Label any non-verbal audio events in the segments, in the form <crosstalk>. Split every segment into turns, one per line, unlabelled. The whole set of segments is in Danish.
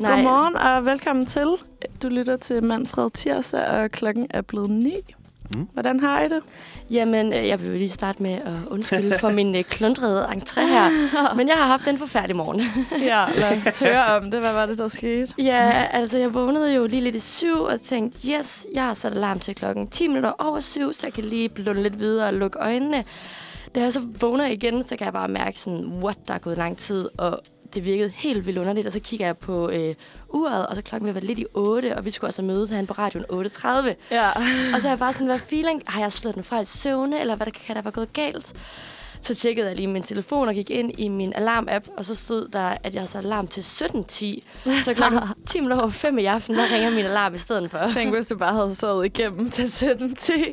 Nej.
Godmorgen og velkommen til. Du lytter til Manfred Tirsdag, og klokken er blevet 9.
Mm.
Hvordan har I det?
Jamen, øh, jeg vil jo lige starte med at undskylde for min øh, klundrede entré her. <laughs> Men jeg har haft en forfærdelig morgen. <laughs>
Ja, lad os høre om det. Hvad var det, der skete?
ja, altså jeg vågnede jo lige lidt i syv og tænkte, yes, jeg har sat alarm til klokken 10 minutter over syv, så jeg kan lige blunde lidt videre og lukke øjnene. Da jeg så vågner igen, så kan jeg bare mærke sådan, what, der er gået lang tid, og det virkede helt vildt underligt, og så kigger jeg på øh, uret, og så klokken vil være lidt i 8, og vi skulle altså mødes herinde på radioen 8.30.
Ja.
Og så er jeg bare sådan, hvad feeling? Har jeg slået den fra i søvne, eller hvad der kan der være gået galt? Så tjekkede jeg lige min telefon og gik ind i min alarm-app, og så stod der, at jeg havde sat alarm til 17.10. Så klokken <laughs> 10 minutter over 5 i aften, der ringer min alarm i stedet for.
Tænk, hvis du bare havde sovet igennem til 17.10,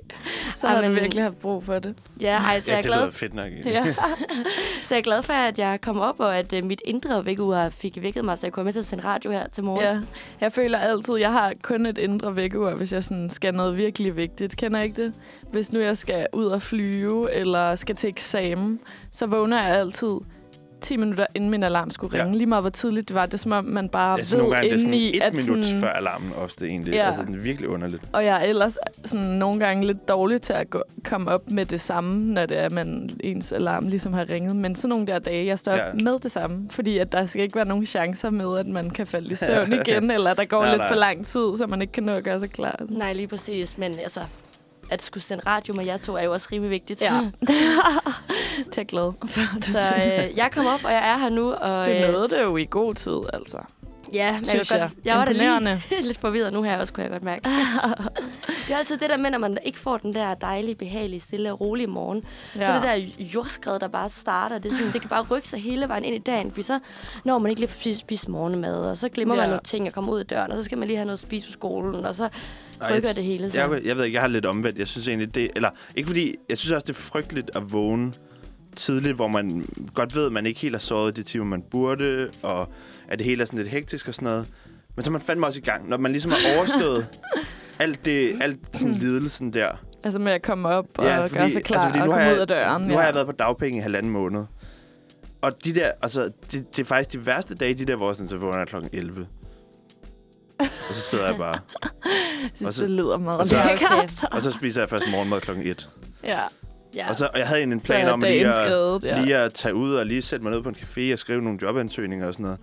så havde du
Jamen.
virkelig haft brug for det.
Ja, ej, så,
Ja,
jeg er glad,
fedt nok.
Ja. <laughs>
så jeg er glad for, at jeg kom op, og at uh, mit indre vækkeur fik vækket mig, så jeg kunne med til at sende radio her til morgen.
ja. Jeg føler altid, jeg har kun et indre vækkeur, hvis jeg sådan skal noget virkelig vigtigt. Kender I ikke det? Hvis nu jeg skal ud og flyve, eller skal til eksamen, så vågner jeg altid 10 minutter inden min alarm skulle
Ja.
ringe. Lige meget hvor tidligt det var, det er som om, man bare
Altså,
ved
nogle gange det er sådan
indeni,
et
at
minut
sådan,
før alarmen ofte egentlig.
Ja.
Altså sådan virkelig underligt.
Og jeg er ellers sådan nogle gange lidt dårlig til at gå, komme op med det samme, når det er, at man, ens alarm ligesom har ringet. Men sådan nogle der dage, jeg står
Ja.
med det samme. Fordi at der skal ikke være nogen chancer med, at man kan falde i søvn <laughs> igen, eller der går
Nej,
lidt
nej.
for lang tid, så man ikke kan nå at gøre sig klar.
Nej, lige præcis, men altså, at skulle sende radio med jer to er jo også rimelig vigtigt.
Ja. <laughs> Det er glad for,
Så øh, jeg kom op, og jeg er her nu. Og,
Du
øh,
nåede det jo i god tid, altså.
Ja, men
Synes
jeg, godt, jeg var da lige <laughs> lidt forvirret nu her også, kunne jeg godt mærke. <laughs> det er altid det der med, når man ikke får den der dejlige, behagelige, stille og rolige morgen. Ja. Så det der jordskred, der bare starter, det, sådan, det kan bare rykke sig hele vejen ind i dagen. For så når man ikke lige får spist morgenmad, og så glemmer ja. Man nogle ting og kommer ud af døren, og så skal man lige have noget at spise på skolen, og så
Ej,
rykker
jeg-
det hele sig.
Jeg, jeg ved ikke, jeg har lidt omvendt. Jeg synes egentlig, det... Eller ikke fordi... Jeg synes også, det er frygteligt at vågne tidligt, hvor man godt ved, at man ikke helt har sovet de timer, man burde, og at det hele er sådan lidt hektisk og sådan noget. Men så er man fandme også i gang. Når man ligesom har overstået <laughs> alt, det, alt sådan lidelsen der.
Altså med at komme op og gøre sig klar
fordi
og komme
jeg,
ud af døren.
Nu har jeg været på dagpenge i halvanden måned. Og de der, altså, det, det er faktisk de værste dage, de der, hvor sådan, så vågner jeg klokken 11. og så sidder jeg bare. <laughs>
Jeg synes,
og så-
det lyder meget
og så-
lækkert.
Og så spiser jeg først morgenmad klokken 1.
Ja,
Ja.
Og, så, og jeg havde en plan om lige at.
Ja.
lige at tage ud og lige sætte mig ned på en café og skrive nogle jobansøgninger og sådan noget.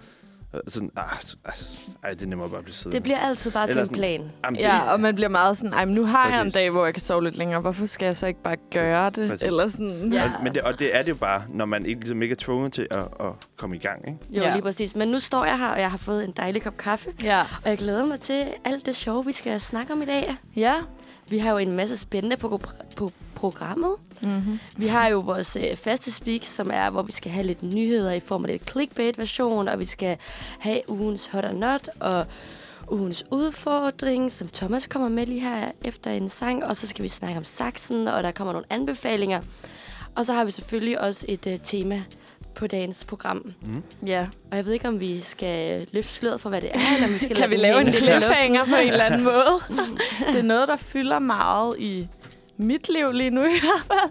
Og Sådan, ah, altså, ej, det er nemmere bare at blive siddende.
Det bliver altid bare til
Eller
en
sådan-
plan.
Jamen,
Ja, og man bliver meget sådan, ej, men nu har jeg en
Præcis.
dag, hvor jeg kan sove lidt længere. Hvorfor skal jeg så ikke bare gøre det?
Præcis.
Eller sådan.
Ja.
Og, men det, og det er det jo bare, når man ikke, ligesom ikke er tvunget til at, at komme i gang. Ikke?
Jo,
Ja.
lige præcis. Men nu står jeg her, og jeg har fået en dejlig kop kaffe.
Ja.
Og jeg glæder mig til alt det sjove, vi skal snakke om i dag.
Ja.
Vi har jo en masse spændende på, på programmet.
Mm-hmm.
Vi har jo vores øh, faste speaks, som er, hvor vi skal have lidt nyheder i form af lidt clickbait-version, og vi skal have ugens hot or not, og ugens udfordring, som Thomas kommer med lige her efter en sang, og så skal vi snakke om saksen, og der kommer nogle anbefalinger. Og så har vi selvfølgelig også et uh, tema på dagens program.
Ja.
Og jeg ved ikke, om vi skal løfte sløret for, hvad det er, eller om vi skal
Kan vi
den
lave en cliffhanger på en eller anden måde? <laughs> det er noget, der fylder meget i mit liv lige nu, <laughs> i hvert fald.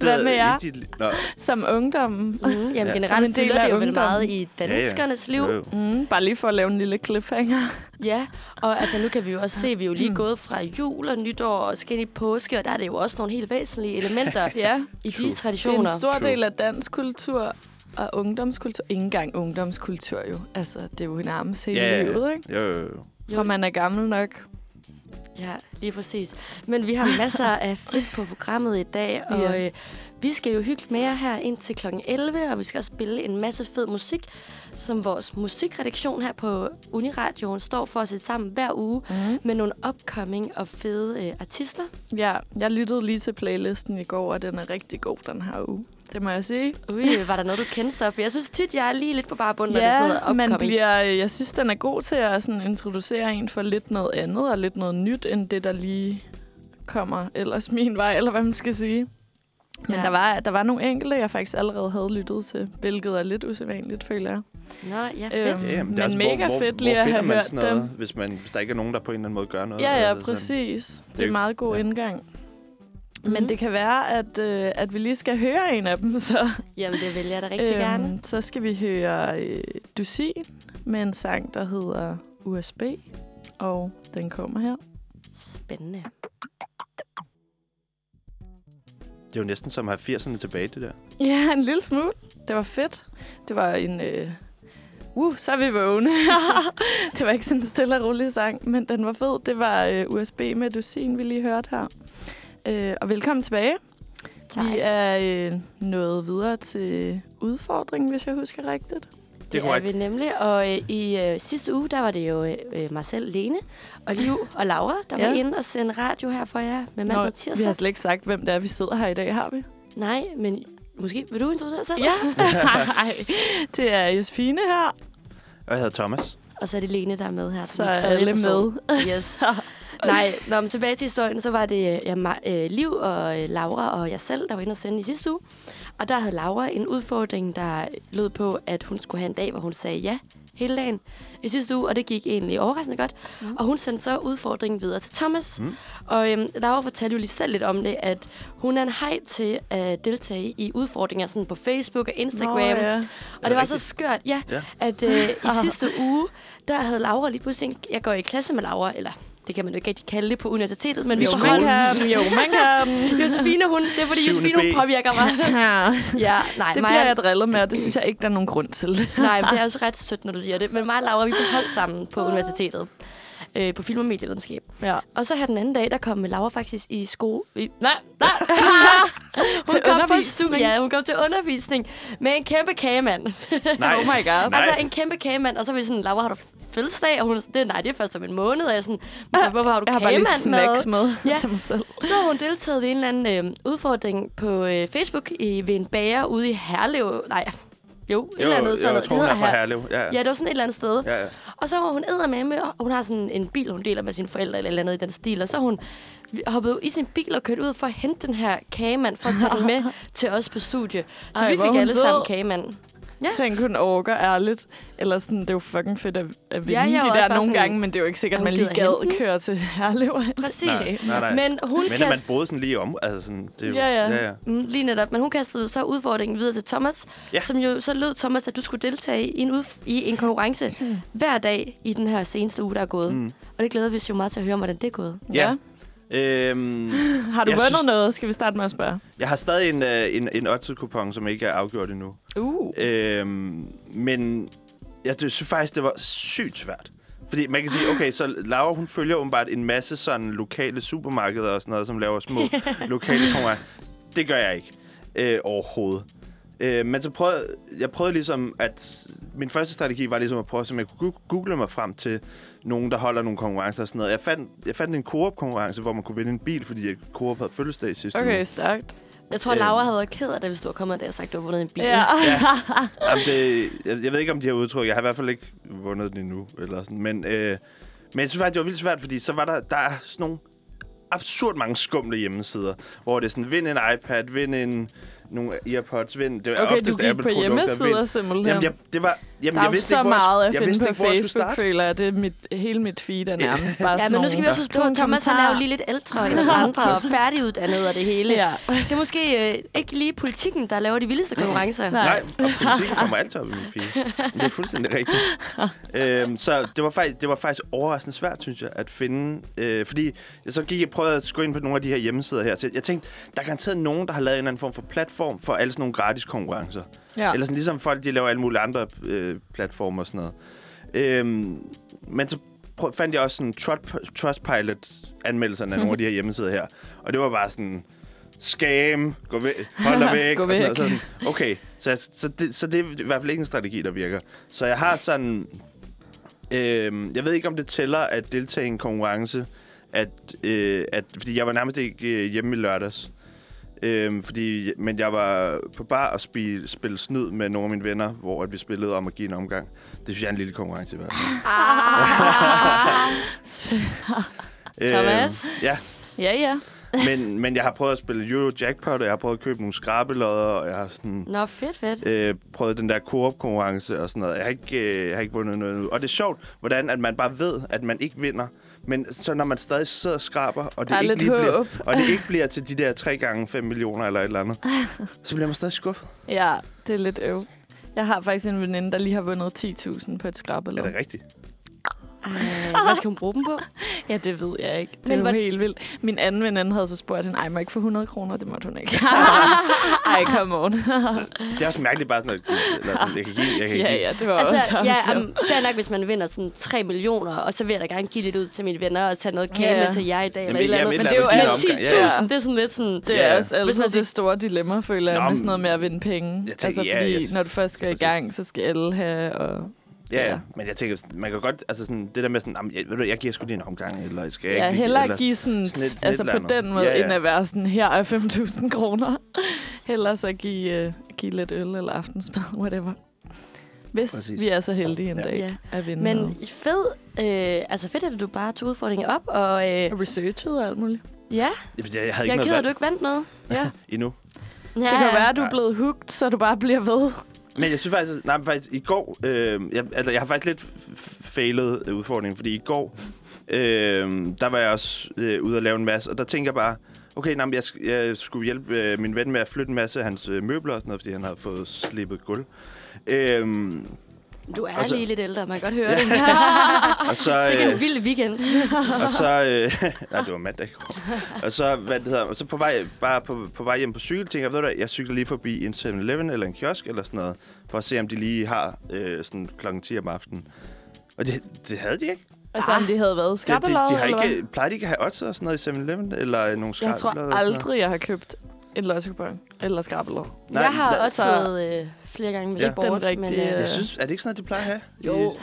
Hvad med jer?
Dit, nå,
Som ungdommen.
Mm, jamen
Ja.
ja. Generelt
del
fylder
af
det jo vel meget i danskernes liv.
jo, jo.
Mm, bare lige for at lave en lille cliffhanger.
Ja, og altså nu kan vi jo også se, at vi er jo lige gået fra jul og nytår og skal ind i påske, og der er det jo også nogle helt væsentlige elementer <laughs>
Ja,
i
True.
de
det er
traditioner.
en stor
True.
del af dansk kultur og ungdomskultur. Ikke engang ungdomskultur jo. Altså, det er jo nærmest hele
Ja, ja, ja.
livet, ikke?
Jo, jo, jo.
For man er gammel nok.
Ja, lige præcis. Men vi har masser af fedt på programmet i dag, og
Ja.
øh, vi skal jo hygge med jer her indtil kl. 11, og vi skal også spille en masse fed musik, som vores musikredaktion her på Uniradioen står for at sætte sammen hver uge
Mm.
med nogle upcoming og fede øh, artister.
Ja, jeg lyttede lige til playlisten i går, og den er rigtig god den her uge. Det må jeg sige.
Ui, var der noget, du kendte så? For jeg synes tit, jeg er lige lidt på bare bunden, når det er sådan noget
Ja, man bliver, jeg synes, den er god til at sådan, introducere en for lidt noget andet, og lidt noget nyt, end det, der lige kommer ellers min vej, eller hvad man skal sige. Men
Ja.
der, var, der var nogle enkelte, jeg faktisk allerede havde lyttet til, hvilket er lidt usædvanligt, føler jeg.
Nå, ja, fedt.
Øhm,
Ja,
Men
det er altså,
mega
hvor,
fedt lige
hvor
at have
man
hørt
sådan noget,
dem.
Hvis, man, hvis der ikke er nogen, der på en eller anden måde gør noget?
Ja, ja,
altså, sådan.
præcis. Det er en meget god
ja.
indgang.
Mhm.
Men det kan være, at, øh, at vi lige skal høre en af dem, <laughs> så,
Jamen, det vil jeg da rigtig øhm. gerne.
så skal vi høre øh, Dusin med en sang, der hedder USB, og den kommer her.
Spændende.
Det er jo næsten som at have 80'erne tilbage, det der.
Ja, en lille smule. Det var fedt. Det var en... Øh... Uh, så er vi vågne. <laughs> det var ikke sådan en stille og rolig sang, men den var fed. Det var øh, USB med Dusin, vi lige hørte her. Øh, og velkommen tilbage.
Tak.
Vi er øh, nået videre til udfordringen, hvis jeg husker rigtigt.
Det
Det
er korrekt.
vi nemlig. Og øh, i øh, sidste uge, der var det jo øh, mig selv, Lene, og Liv og Laura, der
Ja.
var inde og sende radio her for jer med mandag og
vi
tirsdag.
har slet ikke sagt, hvem det er, vi sidder her i dag, har vi?
Nej, men måske vil du introducere dig selv?
Ja, <laughs> Nej, det er Josefine her,
Og jeg hedder Thomas.
Og så er det Lene, der er med her.
så
den
er
tredje
alle
person.
med. <laughs>
Yes. Nej, når men tilbage til historien, så var det ja, Ma- øh, Liv og øh, Laura og jeg selv, der var inde og sende i sidste uge. Og der havde Laura en udfordring, der lød på, at hun skulle have en dag, hvor hun sagde ja hele dagen i sidste uge, og det gik egentlig overraskende godt. Mm. Og hun sendte så udfordringen videre til Thomas. Mm. Og øhm, Laura fortalte jo lige selv lidt om det, at hun er en hej til at deltage i udfordringer sådan på Facebook og Instagram.
Nå, ja.
Og det var så skørt, ja,
Ja.
at øh, i <laughs> sidste uge, der havde Laura lige pludselig... Jeg går i klasse med Laura, eller det kan man jo ikke rigtig kalde det på universitetet, men vi
Jo,
var
man
hold.
kan, jo, man kan. <laughs>
Josefine, hun, det er fordi Josefine, hun påvirker mig. <laughs>
Ja,
ja, nej,
det
mig,
bliver jeg drillet med, og det synes jeg ikke, der er nogen grund til. <laughs>
nej, men det er også ret sødt, når du siger det. Men mig og Laura, vi blev holdt sammen på universitetet. Øh, på film- og medievidenskab.
Ja.
Og så her den anden dag, der kom Laura faktisk i skole... I, nej, nej! hun
Til
kom på
undervisning?
stu- Ja, hun kom til undervisning med en kæmpe kagemand.
Nej.
Oh my god.
Nej.
Altså en kæmpe kagemand, og så er vi sådan, Laura, har du fødselsdag? Og hun er sådan, det, nej, det er først om en måned. Og jeg er sådan, "Hvorfor- hvorfor har du
Jeg har bare lige
kagemand
snacks med
Ja. <laughs>
til mig selv.
Så har hun deltaget i en eller anden øh, udfordring på øh, Facebook i, ved en bager ude i Herlev. Nej, jo, et
Jo,
eller andet.
jo,
sådan
jeg
noget.
tror,
Det
hun er fra
Her-
Herlev. Ja,
Ja, det var sådan et eller andet sted.
ja. ja.
Og så var hun med med, og hun har sådan en bil, hun deler med sine forældre eller et eller andet i den stil. Og så har hun hoppet i sin bil og kørt ud for at hente den her kagemand, for at tage den med <laughs> til os på studie. Så
Ej,
vi fik alle sammen kagemand. Ja.
Tænk, hun orker ærligt. Eller sådan, det er jo fucking fedt at, at vinde
Ja,
ja, de der nogle
sådan,
gange, men det er jo ikke sikkert,
at
man lige gad
hente
køre til Herlev. <laughs>
Præcis.
Nej, nej, nej.
Men hun
Men at man
kastede,
boede sådan lige om, altså sådan, det er jo,
Ja, ja.
ja, ja.
mm, lige netop, men hun kastede så udfordringen videre til Thomas,
Ja.
som jo så lød Thomas, at du skulle deltage i en, ud, i en konkurrence hver dag i den her seneste uge, der er gået.
Mm.
Og det glæder vi os jo meget til at høre, hvordan det er gået.
Ja. Øhm, <laughs>
Har du vundet
synes-
noget? Skal vi starte med at spørge?
jeg har stadig en, øh, en, en odds-kupon, som ikke er afgjort endnu.
Uh.
Øhm, men jeg synes faktisk, det var sygt svært. Fordi man kan sige, okay, så Laura, hun følger åbenbart en masse sådan lokale supermarkeder og sådan noget, som laver små <laughs> lokale konkurrencer. Det gør jeg ikke øh, overhovedet. Øh, men så prøvede jeg prøvede ligesom, at min første strategi var ligesom at prøve, om jeg kunne google mig frem til nogen, der holder nogle konkurrencer og sådan noget. Jeg fandt, jeg fandt en Coop-konkurrence, hvor man kunne vinde en bil, fordi Coop havde fødselsdag i sidste.
Okay, stærkt.
Jeg tror,
Øhm.
Laura havde været ked af det, hvis du var kommet der og sagt, at du har vundet en bil.
Ja. <laughs>
Jamen, det, jeg, jeg ved ikke, om de har udtryk. Jeg har i hvert fald ikke vundet den endnu. Eller sådan. Men, øh, men jeg synes faktisk, det var vildt svært, fordi så var der, der er sådan nogle absurd mange skumle hjemmesider, hvor det er sådan, vind en iPad, vind en, nogle Earpods, vind... Det er
Okay, du
oftest
gik på hjemmesider
vind-
simpelthen.
Jamen, jeg, det var... Jamen,
der er
jeg vidste
så
ikke, hvor jeg,
meget at
jeg
finde
vidste
på
ikke, jeg
Facebook, føler jeg. Det er mit, hele mit feed er nærmest bare
Ja,
sådan
men nu skal vi også huske på, at Thomas han er jo lige lidt ældre end <laughs> os andre og færdiguddannet og det hele.
Ja.
Det er måske øh, ikke lige politikken, der laver de vildeste konkurrencer.
Nej.
Nej, og <laughs> politikken kommer altid op i min feed. Det er fuldstændig rigtigt. <laughs> øhm, så det var, faktisk, det var faktisk overraskende svært, synes jeg, at finde... Øh, fordi jeg så gik jeg prøvede at gå ind på nogle af de her hjemmesider her. Så jeg tænkte, der er garanteret nogen, der har lavet en eller anden form for platform for alle sådan nogle gratis konkurrencer.
Ja.
Eller sådan ligesom folk, de laver alle mulige andre øh, platformer og sådan noget. Øhm, men så prøv, fandt jeg også sådan Trust- Trustpilot-anmeldelserne af nogle af de her <laughs> hjemmesider her. Og det var bare sådan... Scam, gå væk, hold dig <laughs> væk.
Gå
og sådan
væk.
noget. Sådan, okay, så, jeg, så, det, så det er i hvert fald ikke en strategi, der virker. Så jeg har sådan... Øhm, jeg ved ikke, om det tæller at deltage i en konkurrence, at, øh, at, fordi jeg var nærmest ikke øh, hjemme i lørdags. Øhm, fordi, men jeg var på bar og spille, spille snyd med nogle af mine venner, hvor at vi spillede om at give en omgang. Det synes jeg er en lille konkurrence i hvert fald. <laughs>
Thomas?
Øhm, ja,
ja, ja.
men, men jeg har prøvet at spille Euro Jackpot, og jeg har prøvet at købe nogle skrabelodder, og jeg har sådan,
Nå, fedt, fedt.
øh, prøvet den der Coop-konkurrence og sådan noget. Jeg har ikke, øh, jeg har ikke vundet noget nu. Og det er sjovt, hvordan at man bare ved, at man ikke vinder. Men så når man stadig sidder og skraber, og det,
er
ikke, lige bliver, og det ikke bliver til de der 3 gange 5 millioner eller et eller andet, så bliver man stadig skuffet.
Ja, det er lidt øv. Jeg har faktisk en veninde, der lige har vundet 10.000 på et
Er
skrabelod.
det rigtigt?
Ej, hvad skal hun bruge dem på? <laughs>
Ja, det ved jeg ikke. Det
Men
er jo
hvor-
helt vildt. Min anden veninde havde så spurgt hende, ej, må jeg ikke få 100 kroner? Det måtte hun ikke. <laughs> ej, come on.
Det er også mærkeligt bare sådan, at eller sådan, jeg kan give, jeg kan
ja,
give.
ja, det var
Altså,
også
ja, um, fair nok, hvis man vinder sådan 3 millioner, og så vil jeg da gerne give lidt ud til mine venner og tage noget kage
Ja, ja.
med til jer i dag.
Jamen,
eller eller andet. Men det er jo
dig give
alt
en omgang.
10.000.
Ja, ja.
Det er sådan lidt sådan...
Det er
ja.
også altid det store dilemma, føler jeg, med sådan noget med at vinde penge.
Tænker,
altså, fordi når du først skal i gang, så skal alle have... Og,
Ja,
Ja.
ja. Men jeg tænker, man kan godt, altså sådan, det der med sådan, jeg, ved du, jeg giver sgu lige en omgang, eller skal jeg
ja,
ikke?
hellere
eller,
give sådan,
sådan et- sådan
altså
et
på
eller
den måde,
Ja, ja.
end at være sådan, her er 5.000 kroner. <laughs> hellere så give, uh, give lidt øl eller aftensmad, <laughs> whatever. Hvis
Præcis.
vi er så heldige en
Ja.
dag
Ja.
at vinde
Men
noget.
fed, øh, altså fedt, at du bare tog udfordringen op, og øh,
researchet og alt muligt.
ja,
Jeg, jeg havde
jeg
ikke
er
noget
at du ikke vandt noget. <laughs>
Ja.
endnu.
Ja,
Det kan være, at du er
Ja.
blevet hooked, så du bare bliver ved.
Men jeg synes faktisk, nej, faktisk i går, øh, jeg, altså, jeg har faktisk lidt f- failet udfordringen, fordi i går, øh, der var jeg også øh, ude og lave en masse, og der tænker jeg bare, okay, nej, men jeg, jeg skulle hjælpe øh, min ven med at flytte en masse af hans øh, møbler og sådan noget, fordi han har fået slippet gulv. Øh,
du er
Og så-
lige lidt ældre, man kan godt høre <laughs> det.
og så, <laughs>
Sikkert en
øh,
vild weekend. <laughs>
og så, øh, nej, det var mandag. Og så, hvad det hedder, og så på vej, bare på, på vej hjem på cykel, tænker jeg, ved du hvad, jeg cykler lige forbi en 7-Eleven eller en kiosk eller sådan noget, for at se, om de lige har øh, sådan klokken 10 om aftenen. Og det, det havde de ikke.
Altså, om de havde været
De, de,
skrabelod,
de har
eller hvad?
ikke, plejer de ikke at have odds og sådan noget i 7-Eleven? Eller nogle
Jeg
skrabblade
tror aldrig, jeg har købt en lossekupon eller skrabelod.
Nej,
jeg har også
så-
taget øh, flere gange med
Ja.
sport.
Den rigtige,
men,
øh,
Jeg synes, er det ikke sådan noget, de plejer at have?
jo.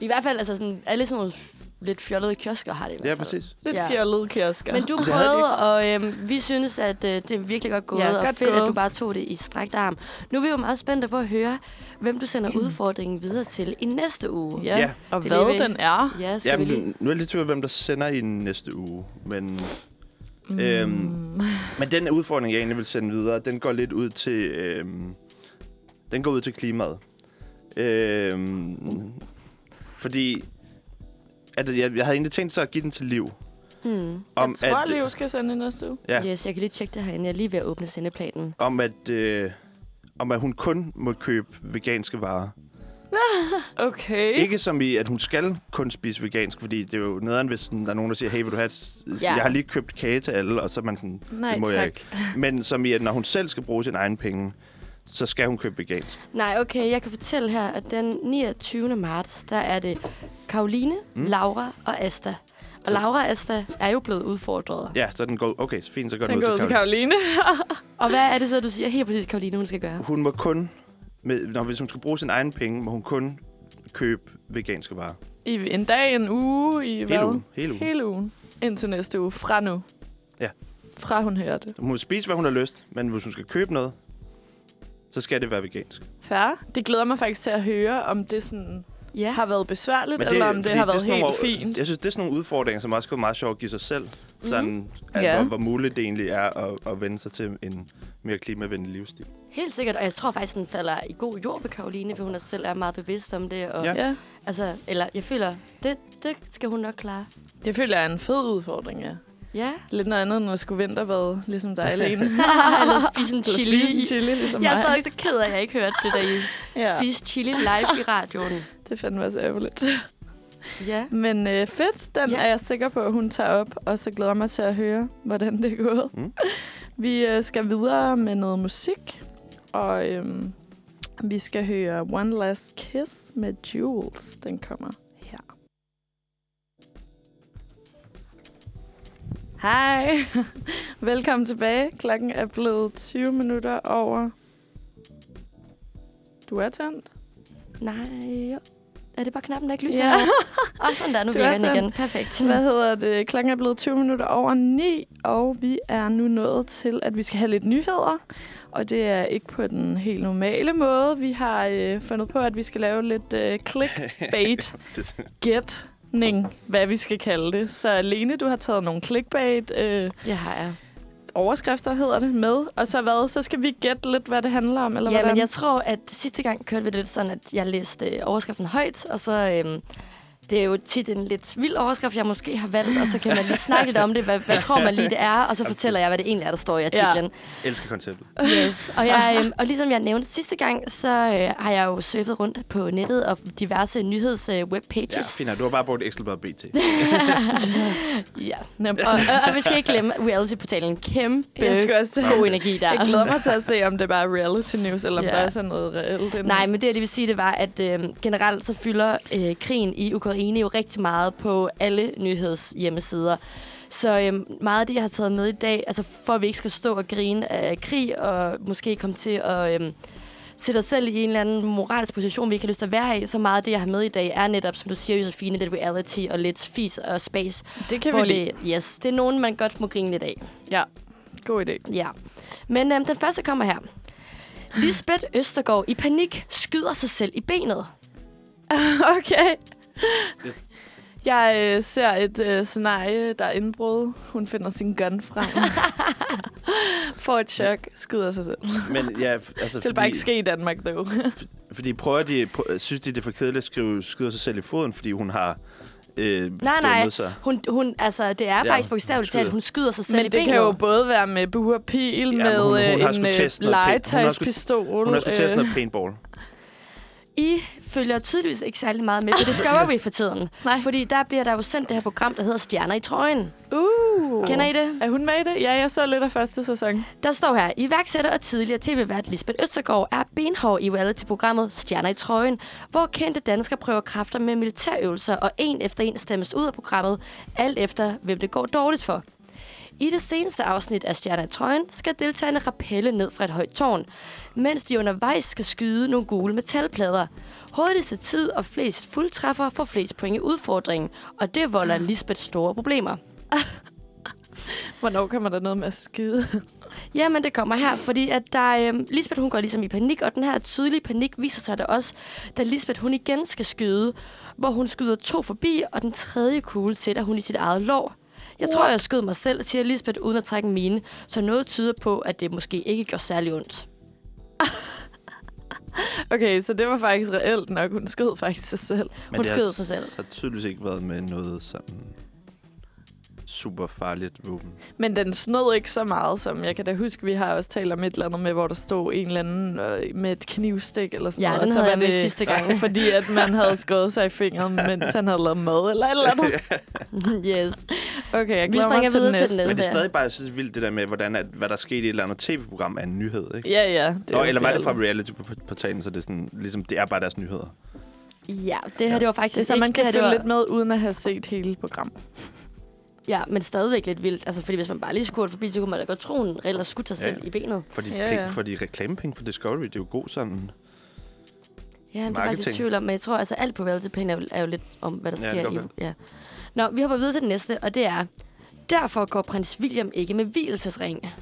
I hvert fald, altså sådan, alle sådan nogle lidt fjollede kiosker har det i hvert
Ja,
fald.
præcis.
Lidt
Ja.
ja. fjollet kiosker.
Men du
Det
prøvede, og øhm, vi synes, at øh, det er virkelig godt gået,
Ja,
og
godt
fedt,
gået.
at du bare tog det i strækt arm. Nu er vi jo meget spændte på at høre, hvem du sender <clears throat> udfordringen videre til i næste uge.
Ja,
Ja.
og
Det lige
hvad den er.
Ja, skal vi lige...
Jamen, nu er jeg lidt tvivl, hvem der sender i næste uge. Men,
Mm.
Øhm, men den udfordring, jeg egentlig vil sende videre, den går lidt ud til... Øhm, den går ud til klimaet. Øhm, fordi... At jeg, jeg havde egentlig tænkt sig at give den til liv.
Hmm.
jeg tror, at, Liv skal sende næste uge.
Ja.
Yes, jeg kan lige tjekke det herinde. Jeg er lige ved at åbne sendeplanen.
om at, øh, om at hun kun må købe veganske varer. <laughs>
Okay.
Ikke som i, at hun skal kun spise vegansk, fordi det er jo nederen, hvis sådan, der er nogen, der siger, hey, vil du have et...
Ja.
Jeg har lige købt kage til alle, og så er man sådan,
Nej,
det må
tak.
jeg ikke. Men som i, at når hun selv skal bruge sin egen penge, så skal hun købe vegansk.
Nej, okay, jeg kan fortælle her, at den 29. marts, der er det Karoline,
Mm.
Laura og Asta. Og Laura og Asta er jo blevet udfordret.
Ja, så den går... Okay, så fint, så går den,
Den
ud
går
til
til
Karoline.
Karoline. <laughs>
Og hvad er det så, du siger helt præcis, Karoline, hun skal gøre?
Hun må kun... Med, når, hvis hun skal bruge sin egen penge, må hun kun købe veganske varer.
I en dag, en uge, i hvad?
Hele ugen. Hele ugen.
Hele ugen. Indtil næste uge. Fra nu.
Ja.
Fra hun hører det.
Hun må spise, hvad hun har lyst, men hvis hun skal købe noget, så skal det være vegansk.
Færre. Det glæder mig faktisk til at høre, om det sådan
Ja.
har været besværligt,
Men
eller om det har
er
været helt
nogle,
fint.
Jeg synes, det er sådan nogle udfordringer, som også er meget sjovt at give sig selv. Sådan, mm. at,
Ja.
hvor, hvor muligt det egentlig er at, at vende sig til en mere klimavenlig livsstil.
Helt sikkert, og jeg tror faktisk, den falder i god jord ved Karoline, for hun er selv er meget bevidst om det. Og,
Ja.
Altså, eller jeg føler, det, det skal hun nok klare.
det føler jeg er en fed udfordring, ja.
Ja.
Lidt noget andet, end at skulle vinterbade, ligesom dig <laughs> alene. <laughs>
Eller spise en
Eller
chili.
spise en chili, ligesom
Jeg er
mig.
stadig så ked af, at jeg ikke hørte det der i.
Ja.
Spise chili live i radioen.
Det fandme også ærgerligt.
Ja.
Men øh, fedt, den
Ja.
er jeg sikker på, at hun tager op, og så glæder jeg mig til at høre, hvordan det er gået.
Mm.
Vi øh, skal videre med noget musik, og øhm, vi skal høre One Last Kiss med Jules. Den kommer her. Hej. <laughs> Velkommen tilbage. Klokken er blevet 20 minutter over. Du er tændt?
Nej, er det bare knappen, der ikke lyser?
Ja.
Og <laughs> sådan der, nu
Du
virker
er
den igen. Perfekt.
Hvad hedder det? Klokken er blevet 20 minutter over 9, og vi er nu nået til, at vi skal have lidt nyheder. Og det er ikke på den helt normale måde. Vi har øh, fundet på, at vi skal lave lidt øh, clickbait <laughs> gætning, hvad vi skal kalde det. Så Lene, du har taget nogle clickbait øh,
Det har jeg.
Overskrifter, hedder det, med. Og så hvad? Så skal vi gætte lidt, hvad det handler om, eller
ja,
hvordan?
men jeg tror, at sidste gang kørte vi det lidt sådan, at jeg læste øh, overskriften højt, og så øhm, Det er jo tit en lidt vild overskrift, jeg måske har valgt, og så kan man lige snakke lidt om det. Hvad, hvad tror man lige, det er? Og så fortæller jeg, hvad det egentlig er, der står i artiklen.
Jeg elsker konceptet.
Yes. Og, jeg, øhm, og ligesom jeg nævnte sidste gang, så øh, har jeg jo surfet rundt på nettet og diverse nyheds øh, webpages.
Ja, fint. Du har bare brugt Ekstrabladet BT. <laughs>
ja. Og, og, og vi skal ikke glemme reality-portalen. Kæmpe
Jeg skal også
god energi der.
Jeg glæder mig til at se, om det bare er reality news, eller om
Ja.
der er sådan noget reelt.
Nej, men det, det vil sige, det var, at øh, generelt så fylder øh, krigen i Ukraine jo rigtig meget på alle nyhedshjemmesider. Så øh, meget af det, jeg har taget med i dag, altså for at vi ikke skal stå og grine af krig, og måske komme til at øh, sætte os selv i en eller anden moralsk position, vi ikke har lyst til at være i, så meget af det, jeg har med i dag, er netop, som du siger, Josefine, lidt reality og lidt fis og space.
det kan vi lide.
det, yes, det er nogen, man godt må grine lidt af.
Ja, god idé.
Ja. Men øhm, den første kommer her. Lisbeth Østergaard i panik skyder sig selv i benet. <laughs>
Okay. <laughs> Jeg øh, ser et øh, scenarie, der er indbrud. Hun finder sin gun frem. <laughs> Får et chok, skyder sig selv.
Men ja, altså, <laughs>
Det vil bare ikke ske i Danmark, dog.
Fordi prøver de, prø- synes de, det er for kedeligt at skrive, skyder sig selv i foden, fordi hun har øh,
Nej, nej.
sig.
Hun, hun, altså, det er
Ja,
ja, faktisk bogstaveligt talt, hun skyder sig selv i
Men det
benet.
kan jo både være med bue og pil,
men
med
hun- hun
øh, en øh, legetøjspistol.
Hun har sgu testet
øh,
noget paintball.
Følger tydeligvis ikke særlig meget med på Discovery <laughs> for tiden.
Nej.
Fordi der bliver der jo sendt det her program, der hedder Stjerner i trøjen.
Uh.
Kender I det?
Er hun med i det? Ja, jeg så lidt af første sæson.
Der står her, iværksætter og tidligere tv-vært Lisbeth Østergaard er benhård i reality-programmet Stjerner i trøjen, hvor kendte danskere prøver kræfter med militærøvelser, og en efter en stemmes ud af programmet, alt efter hvem det går dårligt for. I det seneste afsnit af Stjerner i trøjen skal deltagerne rappelle ned fra et højt tårn, mens de undervejs skal skyde nogle gule metalplader. Hurtigste tid og flest fuldtræffer får flest point i udfordringen, og det volder Lisbeth store problemer. <laughs>
Hvornår kommer der noget med at skyde? <laughs>
Jamen, det kommer her, fordi at der, øhm, Lisbeth hun går ligesom i panik, og den her tydelige panik viser sig der også, da Lisbeth hun igen skal skyde, hvor hun skyder to forbi, og den tredje kugle sætter hun i sit eget lår. Jeg tror, jeg skød mig selv, siger Lisbeth uden at trække mine, så noget tyder på, at det måske ikke gør særlig ondt. <laughs> <laughs>
Okay, så det var faktisk reelt nok. Hun skød faktisk sig selv.
Men
Hun
det
skød sig selv.
har tydeligvis ikke været med noget sådan super farligt våben.
Men den snød ikke så meget, som jeg kan da huske, vi har også talt om et eller andet med, hvor der stod en eller anden øh, med et knivstik eller sådan
Ja,
noget.
den
og så
havde
var
jeg med
det,
sidste gang. <laughs>
Fordi at man havde skåret sig i fingeren, mens han havde lavet mad eller et eller andet. <laughs>
yes.
Okay, jeg
Vi
glæder mig til den
videre til
næste.
den
Men det er
ja.
stadig bare jeg synes, vildt det der med, hvordan at, hvad der skete i et eller andet tv-program er en nyhed, ikke?
Ja, ja. Det
Nå,
er
eller var det fra reality-portalen, så det er sådan, ligesom, det er bare deres nyheder.
Ja, det her det var faktisk
Det så,
ikke,
man kan følge
var,
lidt med, uden at have set hele programmet.
Ja, men stadigvæk lidt vildt. Altså, fordi hvis man bare lige skulle forbi, så kunne man da godt tro, at ellers skulle tage selv
Ja.
i benet.
For de,
Ja,
ja, penge,
ja.
for de reklamepenge for Discovery, det er jo god sådan...
Ja, det er faktisk i tvivl om, men jeg tror, altså alt på reality er, jo- er jo lidt om, hvad der
Ja, det
sker i... Ja. Nå, vi hopper videre til den næste, og det er... Derfor går prins William ikke med hvilesesring.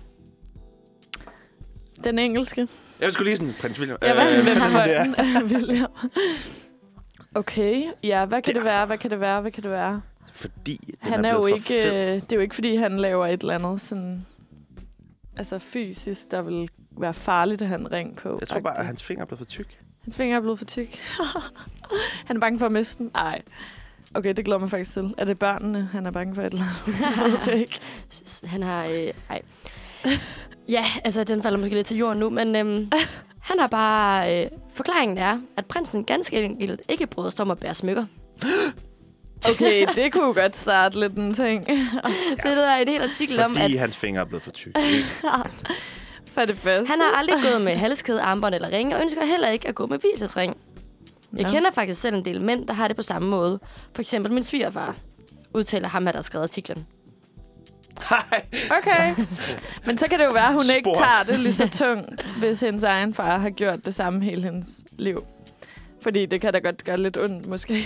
Den engelske.
Jeg skulle lige sådan, prins William.
Jeg var sådan,
Øh,
hvem
det er- <laughs>
er William? Okay, ja, hvad kan det være, hvad kan det være, hvad kan det være?
Fordi den
Han
er,
er jo ikke,
for fed.
øh, det er jo ikke, fordi han laver et eller andet sådan, altså fysisk, der vil være farligt at have en ring på.
Jeg tror bare, at hans finger er blevet for tyk.
Hans finger er blevet for tyk. <laughs> han er bange for at miste den. Ej. Okay, det glæder mig faktisk til. Er det børnene, han er bange for et eller andet? <laughs> Det ikke. <laughs>
Han har... Øh, ej. Ja, altså, den falder måske lidt til jorden nu, men øhm, han har bare... Øh, forklaringen er, at prinsen ganske enkelt ikke bryder sig om at bære smykker. <gasps> <gasps>
Okay, det kunne jo godt starte lidt en ting. <laughs>
Det er der er et helt artikel om, at
Fordi hans finger er blevet for tyk. <laughs>
For det første.
han har aldrig gået med halskæde, armbånd eller ringe, og ønsker heller ikke at gå med hvilesesring. Jeg
Nå.
kender faktisk selv en del mænd, der har det på samme måde. For eksempel min svigerfar, udtaler ham, der har skrevet artiklen.
Nej.
Okay. <laughs> Men så kan det jo være, at hun ikke
Sport.
tager det lige så tungt, hvis hendes egen far har gjort det samme hele hendes liv. Fordi det kan da godt gøre lidt ondt, måske.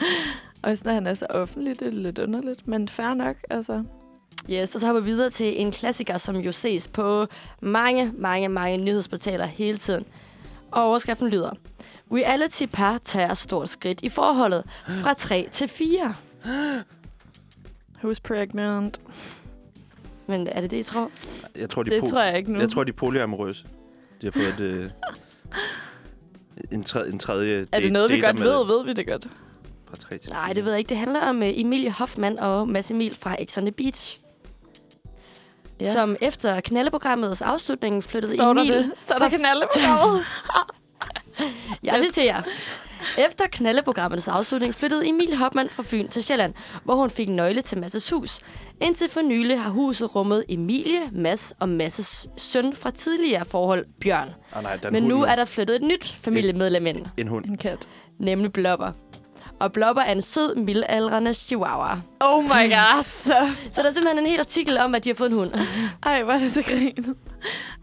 <laughs> Også når han er så offentlig, det er lidt underligt. Men fair nok, altså.
Yes, og så hopper vi videre til en klassiker, som jo ses på mange, mange, mange nyhedsportaler hele tiden. Og overskriften lyder, Reality par tager stort skridt i forholdet fra 3 til 4.
Who's pregnant?
Men er det det, I tror?
Jeg tror, de
Det
po-
tror jeg ikke nu.
Jeg tror, de er polyamorøse. De har fået et, øh, <laughs> en, tredje, en tredje
er det noget, vi godt ved? Ved vi det godt?
Fra 3 til
Nej, det ved jeg ikke. Det handler om uh, Emilie Hoffmann og Mads Emil fra X on the Beach.
Ja.
Som efter knaldeprogrammets afslutning flyttede
Står der
Emil...
det? Står der gavet? <laughs>
Jeg citerer. Efter knaldeprogrammets afslutning flyttede Emil Hoffmann fra Fyn til Sjælland, hvor hun fik nøgle til Masses hus. Indtil for nylig har huset rummet Emilie, Mads og Masses søn fra tidligere forhold, Bjørn.
Oh, nej, den
Men
hund
nu er der flyttet et nyt familiemedlem ind,
En hund.
En kat.
nemlig Blopper. Og Blopper er en sød, middelaldrende chihuahua.
Oh my god. Så.
Så der er simpelthen en hel artikel om, at de har fået en hund.
Ej, hvor er det så grin.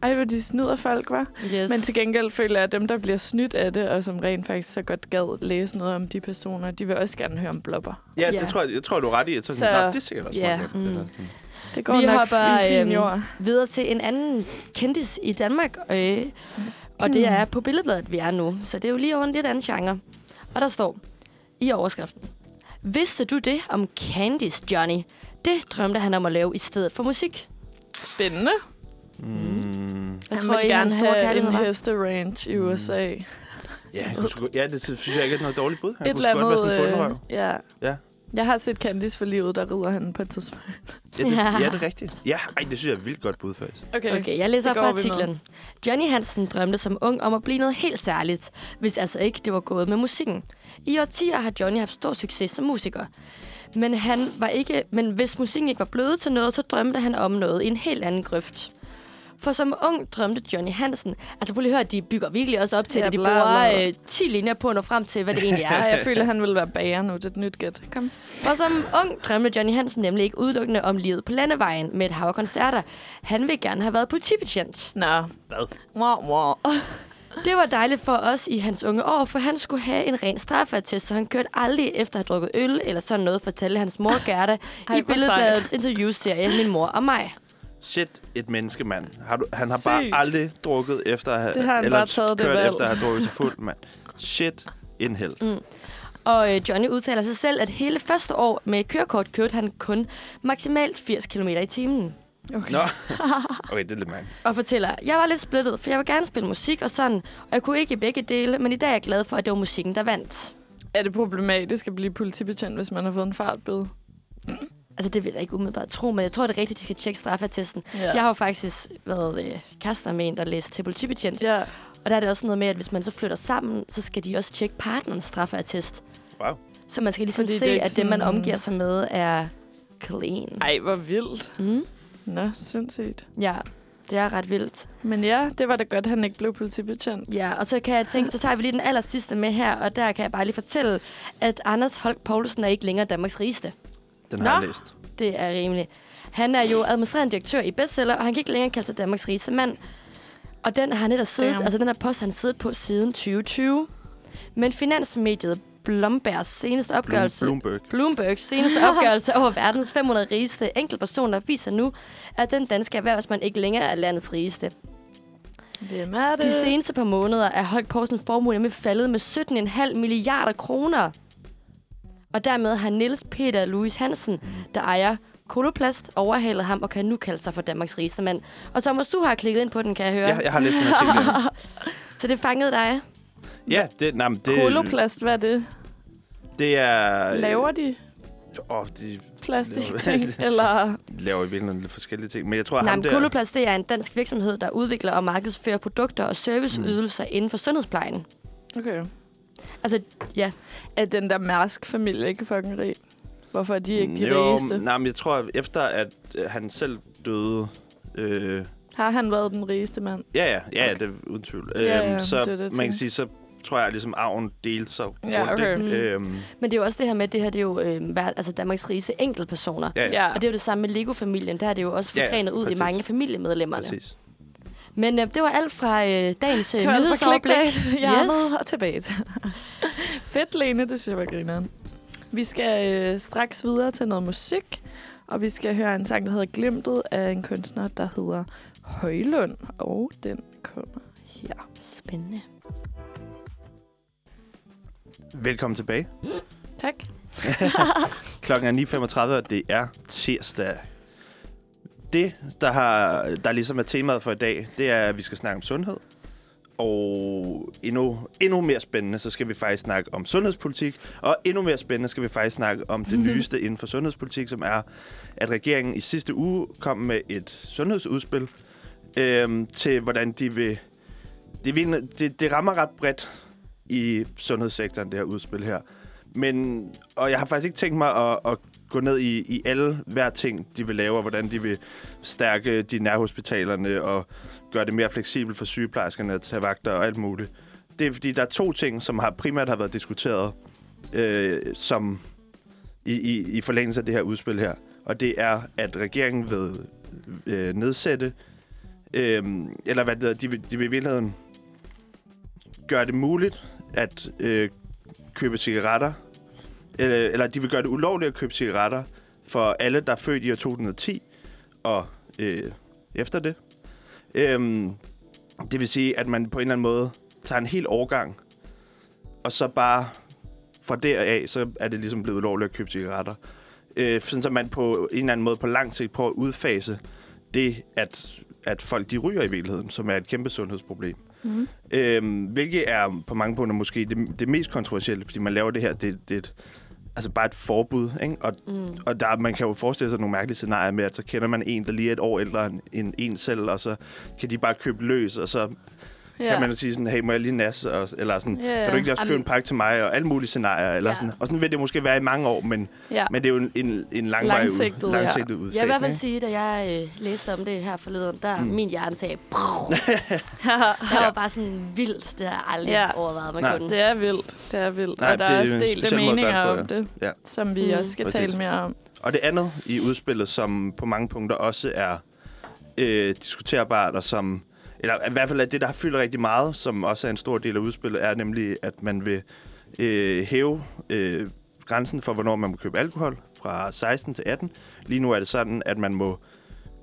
Ej, hvor de snyder folk, var.
Yes.
Men til gengæld føler jeg, at dem, der bliver snydt af det, og som rent faktisk så godt gad læse noget om de personer, de vil også gerne høre om blubber.
Ja,
Ja.
det tror jeg, jeg tror, du er ret i. Jeg tror,
Så-
Nå, det er sikkert også meget godt,
Mm.
det der sådan.
Det går
Vi
nok
hopper,
fin
øhm,
jord.
videre til en anden kendis i Danmark, øh, og det er på billedbladet, vi er nu. Så det er jo lige over en lidt anden genre. Og der står i overskriften. Vidste du det om Candice Johnny? Det drømte han om at lave i stedet for musik.
Spændende.
Mm.
Jeg
Han
tror,
vil
I
gerne have en
var.
hesteranch i USA.
Ja, han kunne sgu, ja, det synes jeg ikke er noget dårligt bud. Han
Et
kunne godt være
andet...
sådan en bundrøv.
ja.
Ja.
Jeg har set Candice for livet, der rider han på et tidspunkt.
Ja, det,
Ja.
ja, det er rigtigt. Ja, ej, det synes jeg er vildt godt bud, faktisk.
Okay.
Okay, jeg læser op fra artiklen. Johnny Hansen drømte som ung om at blive noget helt særligt, hvis altså ikke det var gået med musikken. I årtier har Johnny haft stor succes som musiker. Men, han var ikke, men hvis musikken ikke var blevet til noget, så drømte han om noget i en helt anden grøft. For som ung drømte Johnny Hansen... Altså prøv lige at høre, de bygger virkelig også op til,
Ja,
at de
bla, bla.
bruger øh, 10 linjer på at nå frem til, hvad det egentlig
Ja,
er. <laughs>
jeg føler, han vil være bager nu. Det er et nyt gæt. Kom.
For som ung drømte Johnny Hansen nemlig ikke udelukkende om livet på landevejen med et hav af koncerter. Han ville gerne have været politibetjent.
Nå.
Hvad?
Wow, wow.
Det var dejligt for os i hans unge år, for han skulle have en ren straffeattest, så han kørte aldrig efter at have drukket øl eller sådan noget, fortalte hans mor Gerda
Ej,
i Billedbladets interviewserie Min mor og mig.
Shit, et menneske, mand. Har du, han har
Sygt.
bare aldrig drukket efter at have...
Det har han
eller
bare taget det
kørt
valg.
efter at have drukket sig fuld, mand. Shit, en held.
Mm. Og øh, Johnny udtaler sig selv, at hele første år med kørekort kørte han kun maksimalt 80 km i timen.
Okay.
Nå. <laughs> Okay, det er lidt mærkeligt.
Og fortæller, jeg var lidt splittet, for jeg vil gerne spille musik og sådan, og jeg kunne ikke i begge dele, men i dag er jeg glad for, at det var musikken, der vandt.
Er det problematisk at blive politibetjent, hvis man har fået en fartbøde?
Altså, det vil jeg ikke umiddelbart tro, men jeg tror, det er rigtigt, at de skal tjekke straffeattesten.
Ja.
Jeg har jo faktisk været øh, kærester med en, der læste til politibetjent.
Ja.
Og der er det også noget med, at hvis man så flytter sammen, så skal de også tjekke partnerens straffeattest.
Wow.
Så man skal ligesom
Fordi det
se,
ikke
at det, man omgiver sig med, er clean.
Ej, hvor vildt.
Mm?
Nå, sindssygt.
Ja, det er ret vildt.
Men ja, det var da godt, at han ikke blev politibetjent.
Ja, og så kan jeg tænke, så tager vi lige den aller sidste med her, og der kan jeg bare lige fortælle, at Anders Holk Poulsen er ikke længere Danmarks rigeste.
Den har
Nå.
jeg læst.
Det er rimeligt. Han er jo administrerende direktør i Bestseller, og han kan ikke længere kalde sig Danmarks rigeste mand. Og den har han netop siddet,
Damn.
altså den her post har han siddet på siden 2020. Men finansmediet Blombergs seneste opgørelse...
Bloomberg.
Bloombergs seneste <laughs> opgørelse over verdens 500 rigeste enkeltpersoner viser nu, at den danske erhvervsmand ikke længere er landets rigeste.
Hvem er det?
De seneste par måneder er Holk Poulsens formue nemlig faldet med 17,5 milliarder kroner. Og dermed har Niels Peter Louis Hansen, der ejer Koloplast, overhalet ham og kan nu kalde sig for Danmarks rigeste mand. Og Thomas, du har klikket ind på den, kan jeg høre.
Ja, jeg har læst den artikel. <laughs>
Så det fangede dig.
ja, det, nej, men det,
Koloplast, hvad er det?
det er...
Laver de
Åh, de
plastikting? <laughs> eller...
laver i virkeligheden lidt forskellige ting. Men jeg tror, at
Nej,
ham der...
Koloplast det er en dansk virksomhed, der udvikler og markedsfører produkter og serviceydelser mm. inden for sundhedsplejen.
Okay.
Altså, ja.
Er den der Mærsk-familie ikke fucking rig? Hvorfor er de ikke de
jo,
rigeste?
Nej, men jeg tror, at efter at øh, han selv døde... Øh,
Har han været den rigeste mand?
ja, ja, ja, ja, det er uden tvivl.
Ja, ja,
øhm, så
det det,
man kan sige, så tror jeg, at ligesom arven delte sig rundt.
Ja, okay.
Mm.
Øhm,
Men det er jo også det her med, at det her det er jo øh, altså Danmarks rigeste enkeltpersoner.
ja, ja.
Og det er jo det samme med Lego-familien. Der er det jo også
Ja, ja,
forgrenet ud i mange familiemedlemmerne.
præcis.
Men øh, det var alt fra øh, dagens øh,
Det var
nyhedsoverblik.
clickbait. <laughs> Jeg yes. og tilbage til. <laughs> Fedt, Lene. Det synes jeg var grineren. Vi skal øh, straks videre til noget musik. Og vi skal høre en sang, der hedder Glimtet af en kunstner, der hedder Højlund. Og den kommer her.
Spændende.
Velkommen tilbage.
Tak. <laughs>
Klokken er 9.35, og det er tirsdag. Det, der, har, der ligesom er temaet for i dag, det er, at vi skal snakke om sundhed. og endnu, endnu mere spændende, så skal vi faktisk snakke om sundhedspolitik. Og endnu mere spændende skal vi faktisk snakke om det nyeste inden for sundhedspolitik, som er, at regeringen i sidste uge kom med et sundhedsudspil øhm, til, hvordan de vil... Det, vil det, det rammer ret bredt i sundhedssektoren, det her udspil her. Men, og jeg har faktisk ikke tænkt mig at, at gå ned i, i alle hver ting, de vil lave, og hvordan de vil stærke de nærhospitalerne og gøre det mere fleksibelt for sygeplejerskerne at tage vagter og alt muligt. Det er fordi, der er to ting, som har primært har været diskuteret øh, som i, i, i forlængelse af det her udspil her. Og det er, at regeringen vil øh, nedsætte, øh, eller hvad det hedder, de de vil i virkeligheden gøre det muligt at øh, købe cigaretter, eller, eller de vil gøre det ulovligt at købe cigaretter for alle, der er født i år 2010 og øh, efter det. Øhm, det vil sige, at man på en eller anden måde tager en hel årgang, og så bare fra deraf, så er det ligesom blevet ulovligt at købe cigaretter. Øh, sådan så man på en eller anden måde på lang sigt prøver at udfase det, at, at folk de ryger i virkeligheden, som er et kæmpe sundhedsproblem. Mm. Øhm, hvilket er på mange punkter måske det, det mest kontroversielle, fordi man laver det her, det, det et, altså bare et forbud, ikke? Og, mm. og der, man kan jo forestille sig nogle mærkelige scenarier med, at så kender man en, der lige er et år ældre end, en selv, og så kan de bare købe løs, og så ja. kan man sige sådan, hey, må jeg lige nas? Og, eller sådan, ja. kan du ikke også købe Amen. en pakke til mig? Og alle mulige scenarier. Eller ja. sådan. Og sådan vil det måske være i mange år, men, ja. men det er jo en, en, en lang langsigtet, vej ud, langsigtet ja. udfasning.
Jeg vil i hvert fald sige, da jeg øh, læste om det her forleden, der mm. min hjerne sagde, det <laughs> var bare sådan vildt, det har aldrig ja. overvejet, man
Nej.
kunne.
Det er vildt, det er vildt. Nej, og der er også delte meninger om det, ja. som vi mm. også skal Præcis. tale mere om.
Og det andet i udspillet, som på mange punkter også er øh, diskuterbart, og som eller i hvert fald at det, der har fyldt rigtig meget, som også er en stor del af udspillet, er nemlig, at man vil øh, hæve øh, grænsen for, hvornår man må købe alkohol fra 16 til 18. Lige nu er det sådan, at man må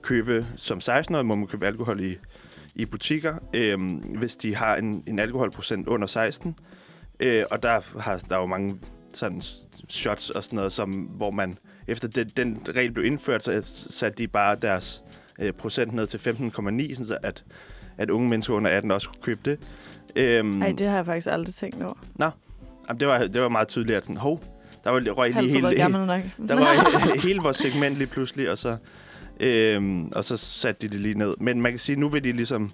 købe, som 16-årig må man købe alkohol i, i butikker, øh, hvis de har en, en alkoholprocent under 16. Øh, og der har der er jo mange sådan shots og sådan noget, som, hvor man efter den, den regel blev indført, så satte de bare deres øh, procent ned til 15,9, så at at unge mennesker under 18 også kunne købe det.
Øhm, Nej, det har jeg faktisk aldrig tænkt over.
Nå, Jamen, det, var, det var meget tydeligt, at sådan, hov, der var røg lige
hele, <laughs>
der var <laughs> hele vores segment lige pludselig, og så, øhm, og så satte de det lige ned. Men man kan sige, nu vil de ligesom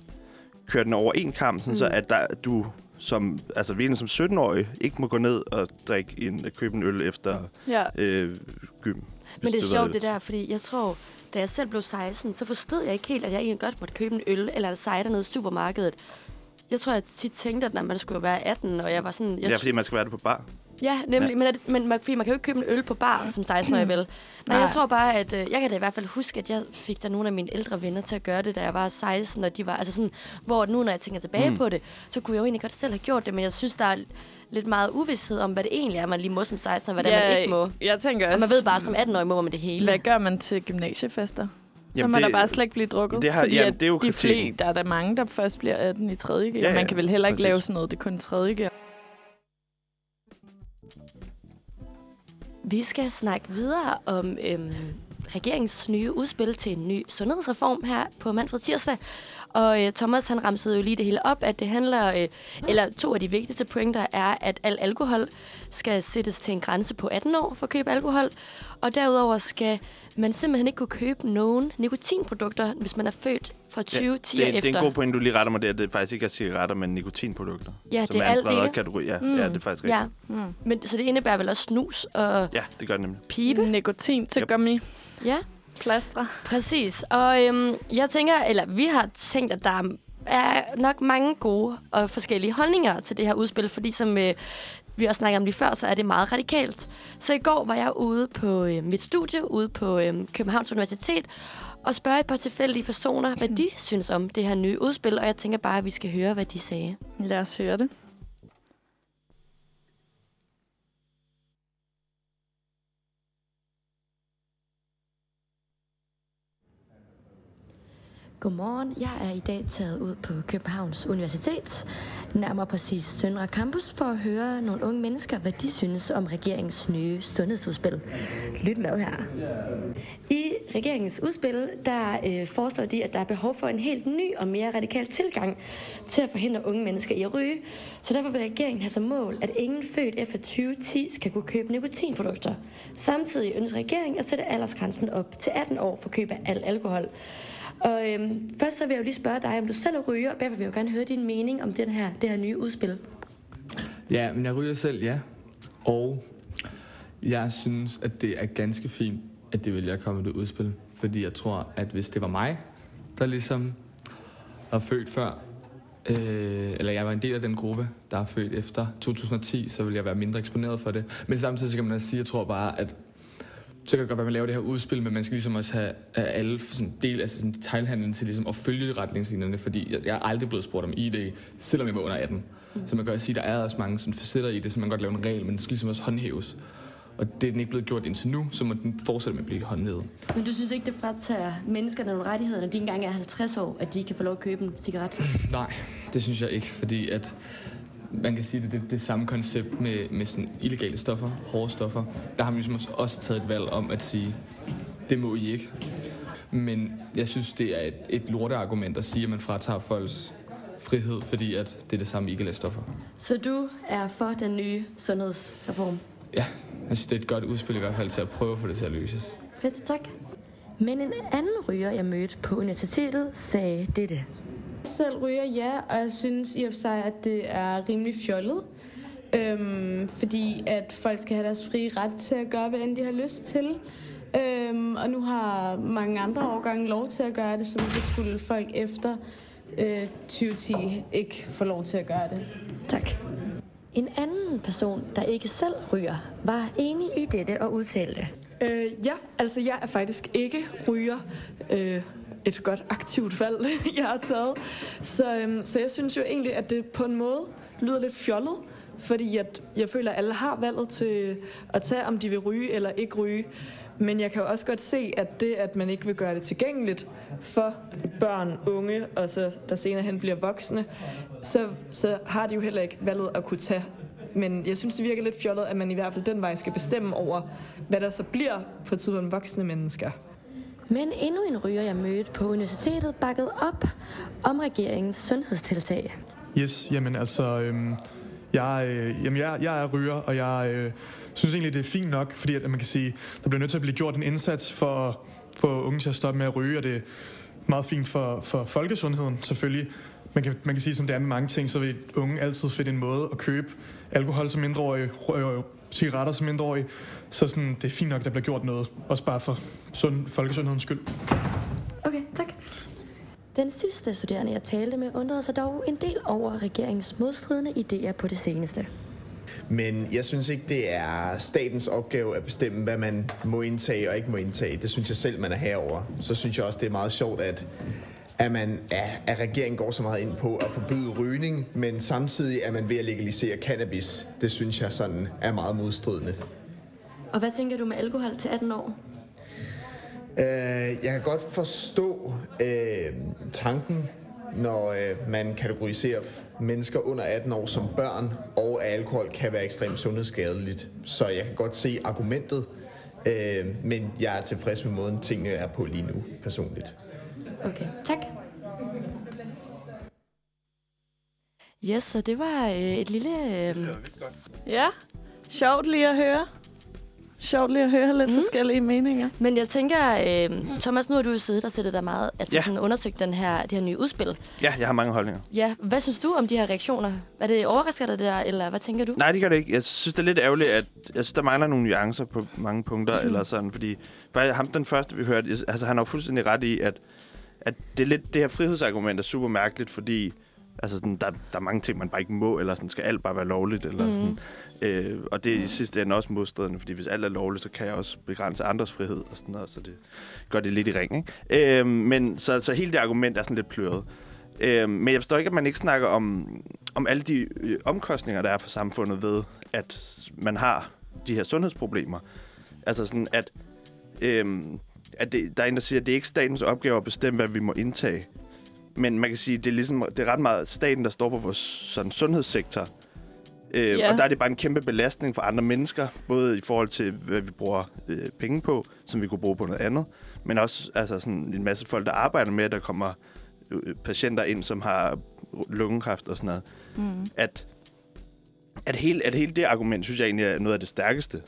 køre den over en kamp, sådan, mm. så at der, du som, altså virkelig som 17-årig ikke må gå ned og drikke en, købe en øl efter ja. øh, gym.
Men det er sjovt det der, fordi jeg tror, da jeg selv blev 16, så forstod jeg ikke helt, at jeg egentlig godt måtte købe en øl eller cider nede i supermarkedet. Jeg tror, jeg tit tænkte, at når man skulle være 18, og jeg var sådan... Jeg
ja, fordi man skal være det på bar.
Ja, nemlig. Ja. Men, at, men man, fordi man kan jo ikke købe en øl på bar som 16-årig vel. Nej, jeg tror bare, at øh, jeg kan da i hvert fald huske, at jeg fik der nogle af mine ældre venner til at gøre det, da jeg var 16, og de var altså sådan, hvor nu, når jeg tænker tilbage mm. på det, så kunne jeg jo egentlig godt selv have gjort det, men jeg synes, der er lidt meget uvidshed om, hvad det egentlig er, man lige må som 16, og hvad ja, er, man ikke må.
Jeg tænker også...
Og man ved bare, som 18-årig må man det hele.
Hvad gør man til gymnasiefester? så må det, der bare slet ikke blive drukket. Det har, fordi jamen, det er jo de flere, der er der mange, der først bliver 18 i 3. Ja, ja, man kan vel heller ikke præcis. lave sådan noget, det er kun 3. gear.
Vi skal snakke videre om øhm, regeringens nye udspil til en ny sundhedsreform her på Manfred Tirsdag. Og øh, Thomas han ramsede jo lige det hele op, at det handler, øh, eller to af de vigtigste pointer er, at al alkohol skal sættes til en grænse på 18 år for at købe alkohol. Og derudover skal man simpelthen ikke kunne købe nogen nikotinprodukter, hvis man er født fra 2010
ja,
det,
efter. Det er en god point, du lige retter mig der. Det er faktisk ikke er cigaretter, men nikotinprodukter.
Ja, det er, er alt det.
kategori. Ja, mm. ja, det er faktisk rigtigt.
Ja. Mm. Men, så det indebærer vel også snus og
Ja, det gør det nemlig.
Pibe.
Nikotin til yep. gummi.
Ja.
Plastre.
Præcis. Og øhm, jeg tænker, eller vi har tænkt, at der er nok mange gode og forskellige holdninger til det her udspil, fordi som øh, vi også snakkede om lige før, så er det meget radikalt. Så i går var jeg ude på øh, mit studie, ude på øh, Københavns Universitet, og spørge et par tilfældige personer, hvad de synes om det her nye udspil, og jeg tænker bare, at vi skal høre, hvad de sagde.
Lad os høre det.
Godmorgen. Jeg er i dag taget ud på Københavns Universitet, nærmere præcis Søndre Campus, for at høre nogle unge mennesker, hvad de synes om regeringens nye sundhedsudspil. Lyt med her. I regeringens udspil, der øh, foreslår de, at der er behov for en helt ny og mere radikal tilgang til at forhindre unge mennesker i at ryge. Så derfor vil regeringen have som mål, at ingen født efter 2010 skal kunne købe nikotinprodukter. Samtidig ønsker regeringen at sætte aldersgrænsen op til 18 år for køb af al alkohol. Og øhm, først så vil jeg jo lige spørge dig, om du selv ryger, og derfor vil jeg jo gerne høre din mening om den her, det her nye udspil.
Ja, men jeg ryger selv, ja. Og jeg synes, at det er ganske fint, at det vælger at komme det udspil. Fordi jeg tror, at hvis det var mig, der ligesom var født før, øh, eller jeg var en del af den gruppe, der er født efter 2010, så ville jeg være mindre eksponeret for det. Men samtidig så kan man også sige, at jeg tror bare, at så kan det godt være, at man laver det her udspil, men man skal ligesom også have, have alle sådan del af sådan detailhandlen til ligesom at følge retningslinjerne, fordi jeg, jeg er aldrig blevet spurgt om ID, selvom jeg var under 18. Mm. Så man kan også sige, at der er også mange sådan facetter i det, så man kan godt lave en regel, men det skal ligesom også håndhæves. Og det er den ikke blevet gjort indtil nu, så må den fortsætte med at blive håndhævet.
Men du synes ikke, det fratager menneskerne nogle rettigheder, når de engang er 50 år, at de kan få lov at købe en cigaret? <laughs>
Nej, det synes jeg ikke, fordi at man kan sige, at det er det, det samme koncept med, med sådan illegale stoffer, hårde stoffer. Der har man ligesom også taget et valg om at sige, det må I ikke. Men jeg synes, det er et, et lorteargument at sige, at man fratager folks frihed, fordi at det er det samme illegale stoffer.
Så du er for den nye sundhedsreform?
Ja, jeg synes, det er et godt udspil i hvert fald til at prøve at få det til at løses.
Fedt, tak. Men en anden ryger, jeg mødte på universitetet, sagde dette.
Selv ryger ja, og jeg synes i og for sig, at det er rimelig fjollet. Øhm, fordi at folk skal have deres frie ret til at gøre, hvad end de har lyst til. Øhm, og nu har mange andre årgange lov til at gøre det, som det skulle folk efter øh, 2010 ikke få lov til at gøre det.
Tak. En anden person, der ikke selv ryger, var enig i dette og udtalte.
Øh, ja, altså jeg er faktisk ikke ryger. Øh, et godt aktivt valg, <laughs> jeg har taget. Så, øhm, så jeg synes jo egentlig, at det på en måde lyder lidt fjollet, fordi at jeg føler, at alle har valget til at tage, om de vil ryge eller ikke ryge. Men jeg kan jo også godt se, at det, at man ikke vil gøre det tilgængeligt for børn, unge, og så der senere hen bliver voksne, så, så har de jo heller ikke valget at kunne tage. Men jeg synes, det virker lidt fjollet, at man i hvert fald den vej skal bestemme over, hvad der så bliver på et tidspunkt voksne mennesker.
Men endnu en ryger, jeg mødte på universitetet, bakkede op om regeringens sundhedstiltag.
Yes, jamen altså, øhm, jeg, øh, jamen jeg, jeg er ryger, og jeg øh, synes egentlig, det er fint nok, fordi at, man kan sige, der bliver nødt til at blive gjort en indsats for, få unge til at stoppe med at ryge, og det er meget fint for, for folkesundheden selvfølgelig. Man kan, man kan sige, som det er med mange ting, så vil unge altid finde en måde at købe alkohol som mindreårige, cigaretter som mindreårige. Så sådan, det er fint nok, at der bliver gjort noget. Også bare for sund, folkesundhedens skyld.
Okay, tak. Den sidste studerende, jeg talte med, undrede sig dog en del over regeringens modstridende idéer på det seneste.
Men jeg synes ikke, det er statens opgave at bestemme, hvad man må indtage og ikke må indtage. Det synes jeg selv, man er herover. Så synes jeg også, det er meget sjovt, at at, man, at regeringen går så meget ind på at forbyde rygning, men samtidig er man ved at legalisere cannabis. Det synes jeg sådan er meget modstridende.
Og hvad tænker du med alkohol til 18 år?
Uh, jeg kan godt forstå uh, tanken, når uh, man kategoriserer mennesker under 18 år som børn, og at alkohol kan være ekstremt sundhedsskadeligt. Så jeg kan godt se argumentet, uh, men jeg er tilfreds med måden, tingene er på lige nu, personligt.
Okay, tak. Yes, så det var øh, et lille... Øh...
Ja, sjovt lige at høre. Sjovt lige at høre lidt mm. forskellige meninger.
Men jeg tænker, øh, Thomas, nu har du jo siddet og sættet dig meget, altså ja. sådan undersøgt den her, det her nye udspil.
Ja, jeg har mange holdninger.
Ja, hvad synes du om de her reaktioner? Er det overrasker dig der, eller hvad tænker du?
Nej, det gør det ikke. Jeg synes, det er lidt ærgerligt, at jeg synes, der mangler nogle nuancer på mange punkter, mm. eller sådan, fordi faktisk, ham den første, vi hørte, altså han har jo fuldstændig ret i, at at det, lidt, det her frihedsargument er super mærkeligt, fordi altså sådan, der, der er mange ting, man bare ikke må, eller sådan, skal alt bare være lovligt. Eller mm. sådan. Øh, og det er i sidste ende også modstridende, fordi hvis alt er lovligt, så kan jeg også begrænse andres frihed, og sådan noget, så det gør det lidt i ring. Ikke? Øh, men så, så hele det argument er sådan lidt pløret. Øh, men jeg forstår ikke, at man ikke snakker om, om alle de øh, omkostninger, der er for samfundet ved, at man har de her sundhedsproblemer. Altså sådan, at... Øh, at det, der er en, der siger, at det er ikke statens opgave at bestemme, hvad vi må indtage. Men man kan sige, at det er, ligesom, det er ret meget staten, der står for vores sådan, sundhedssektor. Øh,
Ja.
Og der er det bare en kæmpe belastning for andre mennesker, både i forhold til, hvad vi bruger øh, penge på, som vi kunne bruge på noget andet, men også altså, sådan en masse folk, der arbejder med, der kommer øh, patienter ind, som har lungekræft og sådan noget.
Mm.
At, at, hele, at hele det argument, synes jeg egentlig er noget af det stærkeste.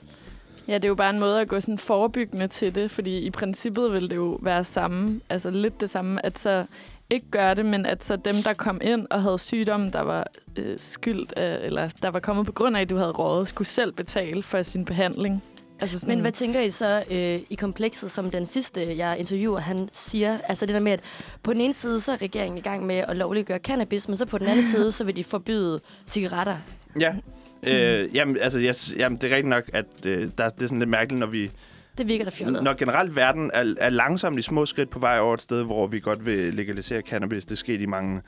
Ja, det er jo bare en måde at gå sådan forebyggende til det, fordi i princippet vil det jo være samme, altså lidt det samme, at så ikke gøre det, men at så dem, der kom ind og havde sygdomme, der var øh, skyldt, øh, eller der var kommet på grund af, at du havde rådet, skulle selv betale for sin behandling. Altså sådan,
Men hvad tænker I så øh, i komplekset, som den sidste, jeg interviewer, han siger? Altså det der med, at på den ene side, så er regeringen i gang med at lovliggøre cannabis, men så på den anden <laughs> side, så vil de forbyde cigaretter.
Ja. Øh, jamen, altså, jeg, jamen, det er rigtigt nok, at øh, der, det er sådan lidt mærkeligt, når vi...
Det virker da fjollet.
Når generelt verden er, er langsomt i små skridt på vej over et sted, hvor vi godt vil legalisere cannabis. Det sker i mange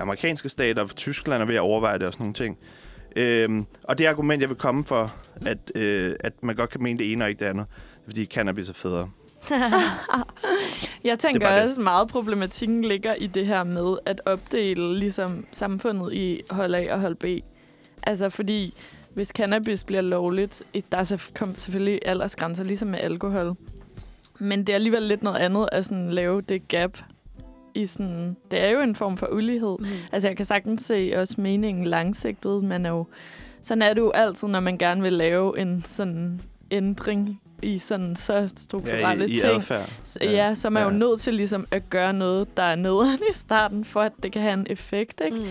amerikanske stater, Tyskland er ved at overveje det og sådan nogle ting. Øhm, og det argument, jeg vil komme for, at, øh, at man godt kan mene det ene og ikke det andet, det er, fordi cannabis er federe. <laughs>
Jeg tænker
Det bare det.
også meget problematikken ligger i det her med at opdele ligesom samfundet i hold A og hold B. Altså fordi hvis cannabis bliver lovligt, der er kom selvfølgelig aldersgrænser ligesom med alkohol. Men det er alligevel lidt noget andet at sådan lave det gap i sådan, det er jo en form for ulighed.
Mm.
Altså, jeg kan sagtens se også meningen langsigtet, men er jo, sådan er det jo altid, når man gerne vil lave en sådan ændring i sådan så strukturelle
Ja, i, i
ting.
adfærd.
S- Ja, så er man
Ja.
jo nødt til ligesom at gøre noget, der er nederen i starten, for at det kan have en effekt, ikke?
Mm.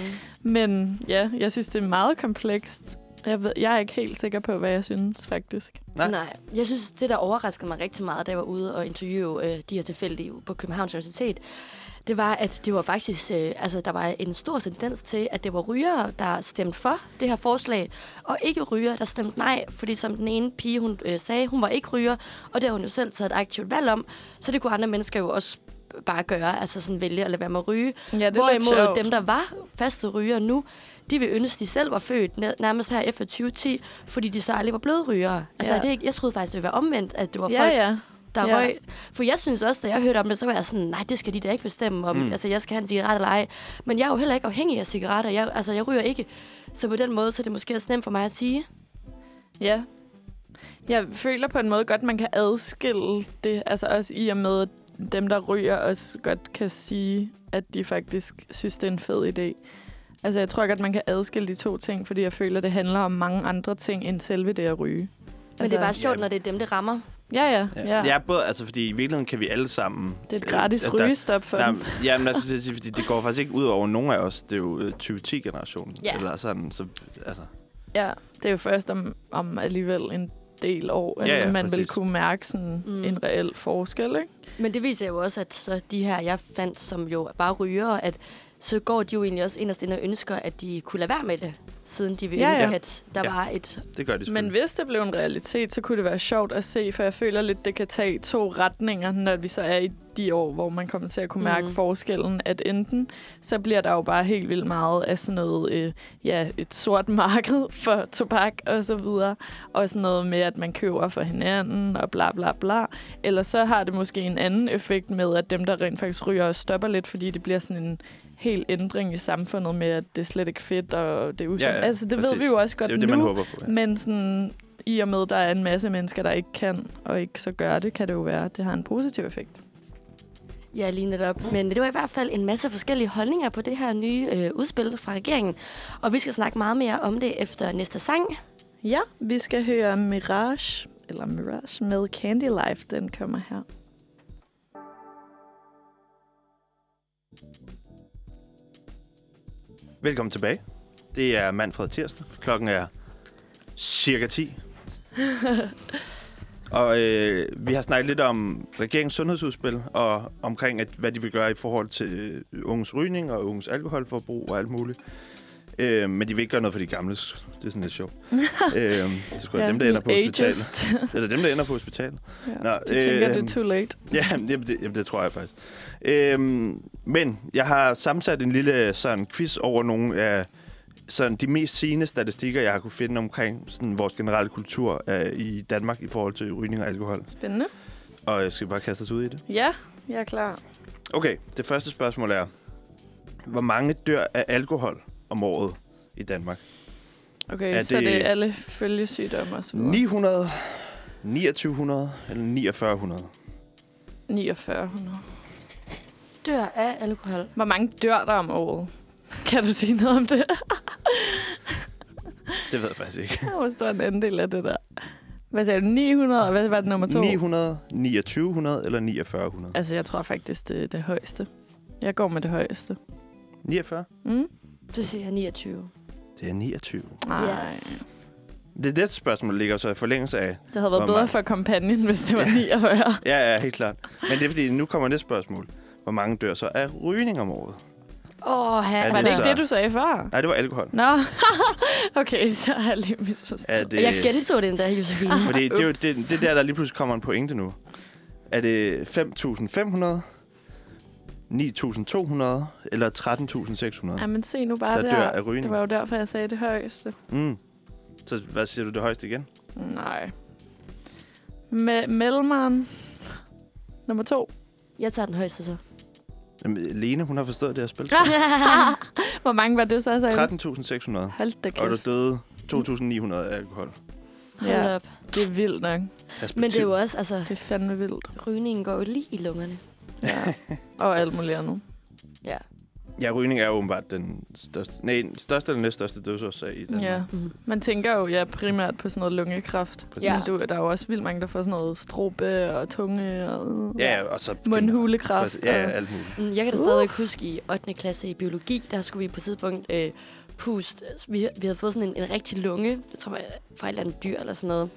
Men ja, jeg synes, det er meget komplekst. Jeg, ved, jeg er ikke helt sikker på, hvad jeg synes, faktisk.
Nej.
Nej. Nej. Jeg synes, det der overraskede mig rigtig meget, da jeg var ude og interviewe øh, de her tilfældige på Københavns Universitet, det var, at det var faktisk, øh, altså der var en stor tendens til, at det var rygere, der stemte for det her forslag, og ikke rygere, der stemte nej, fordi som den ene pige, hun øh, sagde, hun var ikke ryger, og det har hun jo selv taget et aktivt valg om, så det kunne andre mennesker jo også bare gøre, altså sådan vælge at lade være med at ryge.
Ja, det
Hvorimod dem, der var faste rygere nu, de vil ønske, de selv var født næ- nærmest her efter 2010, fordi de så aldrig var blevet rygere. Altså,
Ja.
er det ikke, jeg troede faktisk, det ville være omvendt, at det var
Ja,
folk,
ja.
Der
ja.
røg. For jeg synes også, da jeg hørte om det, så var jeg sådan, nej, det skal de da ikke bestemme om.
Mm.
Altså, jeg skal have en cigaret eller ej. Men jeg er jo heller ikke afhængig af cigaretter. Jeg, altså, jeg ryger ikke. Så på den måde, så er det måske også nemt for mig at sige.
Ja. Jeg føler på en måde godt, man kan adskille det. Altså også i og med, at dem, der ryger, også godt kan sige, at de faktisk synes, det er en fed idé. Altså jeg tror godt, man kan adskille de to ting, fordi jeg føler, det handler om mange andre ting end selve det at ryge.
Men
Altså,
det er bare sjovt,
ja.
når det er dem, det rammer.
Ja, ja.
Ja.
ja.
både, altså, fordi i virkeligheden kan vi alle sammen...
Det er et gratis
øh, der-
rygestop for
Der,
dem.
ja, men altså, <laughs> det, fordi det går faktisk ikke ud over nogen af os. Det er jo øh, 2010-generationen.
Ja.
Eller sådan, så, altså,
Ja, det er jo først om, om alligevel en del år, at
Ja, ja,
man vil
præcis.
kunne mærke sådan
Mm.
en reel forskel, ikke?
Men det viser jo også, at så de her, jeg fandt, som jo bare ryger, at så går de jo egentlig også inderst inde og ønsker, at de kunne lade være med det, siden de vil
Ja,
ønske,
ja.
at der
Ja.
var et...
det gør de
Men hvis det blev en realitet, så kunne det være sjovt at se, for jeg føler lidt, det kan tage to retninger, når vi så er i de år, hvor man kommer til at kunne mærke
Mm.
forskellen. At enten så bliver der jo bare helt vildt meget af sådan noget, øh, ja, et sort <laughs> marked for tobak og så videre, og sådan noget med, at man køber for hinanden og bla bla bla. Eller så har det måske en anden effekt med, at dem, der rent faktisk ryger, stopper lidt, fordi det bliver sådan en helt ændring i samfundet med, at det er slet ikke fedt, og det er usundt.
Ja, ja,
altså, det ved
præcis.
vi jo også godt
Det er det,
nu.
man håber på. Ja.
Men sådan, i og med, at der er en masse mennesker, der ikke kan og ikke så gør det, kan det jo være, at det har en positiv effekt.
Ja, lige netop. Men det var i hvert fald en masse forskellige holdninger på det her nye øh, udspil fra regeringen. Og vi skal snakke meget mere om det efter næste sang.
Ja, vi skal høre Mirage, eller Mirage med Candy Life. Den kommer her.
Velkommen tilbage. Det er Manfred Tirsdag. Klokken er cirka 10. <laughs> og øh, vi har snakket lidt om regeringens sundhedsudspil, og omkring, at, hvad de vil gøre i forhold til øh, unges rygning og unges alkoholforbrug og alt muligt. Øh, men de vil ikke gøre noget for de gamle. Det er sådan lidt sjovt. <laughs> øh, det skulle ja, dem, der ender på hospitalet. <laughs> Eller dem, der ender på hospitalet.
ja.
Nå,
De tænker, det er
øhm,
too late. <laughs>
Ja, jamen, det, jamen, det tror jeg faktisk. Øhm, men jeg har sammensat en lille sådan, quiz over nogle af sådan, de mest sigende statistikker, jeg har kunne finde omkring sådan, vores generelle kultur øh, i Danmark i forhold til rygning og alkohol.
Spændende.
Og jeg skal bare kaste os ud i det.
Ja, jeg er klar.
Okay, det første spørgsmål er, hvor mange dør af alkohol om året i Danmark?
Okay,
Er
så
det-
det er alle følgesygdomme og så videre.
900, 2900 eller 4900?
4900.
Dør af alkohol.
Hvor mange dør der om året? Kan du sige noget om det? <laughs>
Det ved jeg faktisk ikke.
Hvor stor en andel af det der? Hvad sagde du? 900? Og hvad var det nummer to?
900, 2900 eller 4900?
Altså, jeg tror faktisk, det er det højeste. Jeg går med det højeste.
49?
Mm?
Så siger jeg 29.
Det er 29.
Nej.
Yes.
Det næste spørgsmål ligger så i forlængelse af...
Det havde været bedre
mange?
for kampagnen, hvis det var 49.
Ja, ja, helt klart. Men det er fordi, nu kommer næste spørgsmål. Hvor mange dør så af rygning om året?
Åh, oh, her.
Er
Var det
det
ikke det, du sagde før?
Nej, det var alkohol.
Nå, <laughs> okay, så har jeg lige misforstået.
Er det,
Jeg gentog den der, Josefine. <laughs>
fordi det er jo det, det er der, der lige pludselig kommer en pointe nu. Er det 5.500, 9.200 eller 13.600,
Ja, men se nu bare
der
der.
dør af rygning?
Det var jo derfor, jeg sagde det højeste.
Mm. Så hvad siger du det højeste igen?
Nej. Me- Mellemeren. Nummer to.
Jeg tager den højeste så.
Jamen, Lene, hun har forstået det her spil. <laughs> <laughs>
Hvor mange var det så, sagde?
13.600.
Hold da
Og du
kæft.
døde 2.900 af alkohol.
Hold
Ja.
op.
Det er vildt nok.
Perspektiv.
Men det er jo også, altså,
Det er fandme vildt.
rygningen går jo lige i lungerne.
Ja. <laughs> Og alt muligt andet.
Ja.
Ja, rygning er jo åbenbart den største, nej, den største eller næststørste dødsårsag i Danmark.
Ja.
Mm.
Man tænker jo ja, primært på sådan noget lungekræft.
Præcis.
Ja.
Men du, der er jo også vildt mange, der får sådan noget strobe og tunge og
Ja, og så...
mundhulekræft.
Ja, ja,
og-
alt muligt.
Mm, Jeg kan da
Uh.
stadig huske i 8. klasse i biologi, der skulle vi på et tidspunkt øh, puste. Vi, vi havde fået sådan en, en rigtig lunge, jeg tror jeg, fra et eller andet dyr eller sådan noget,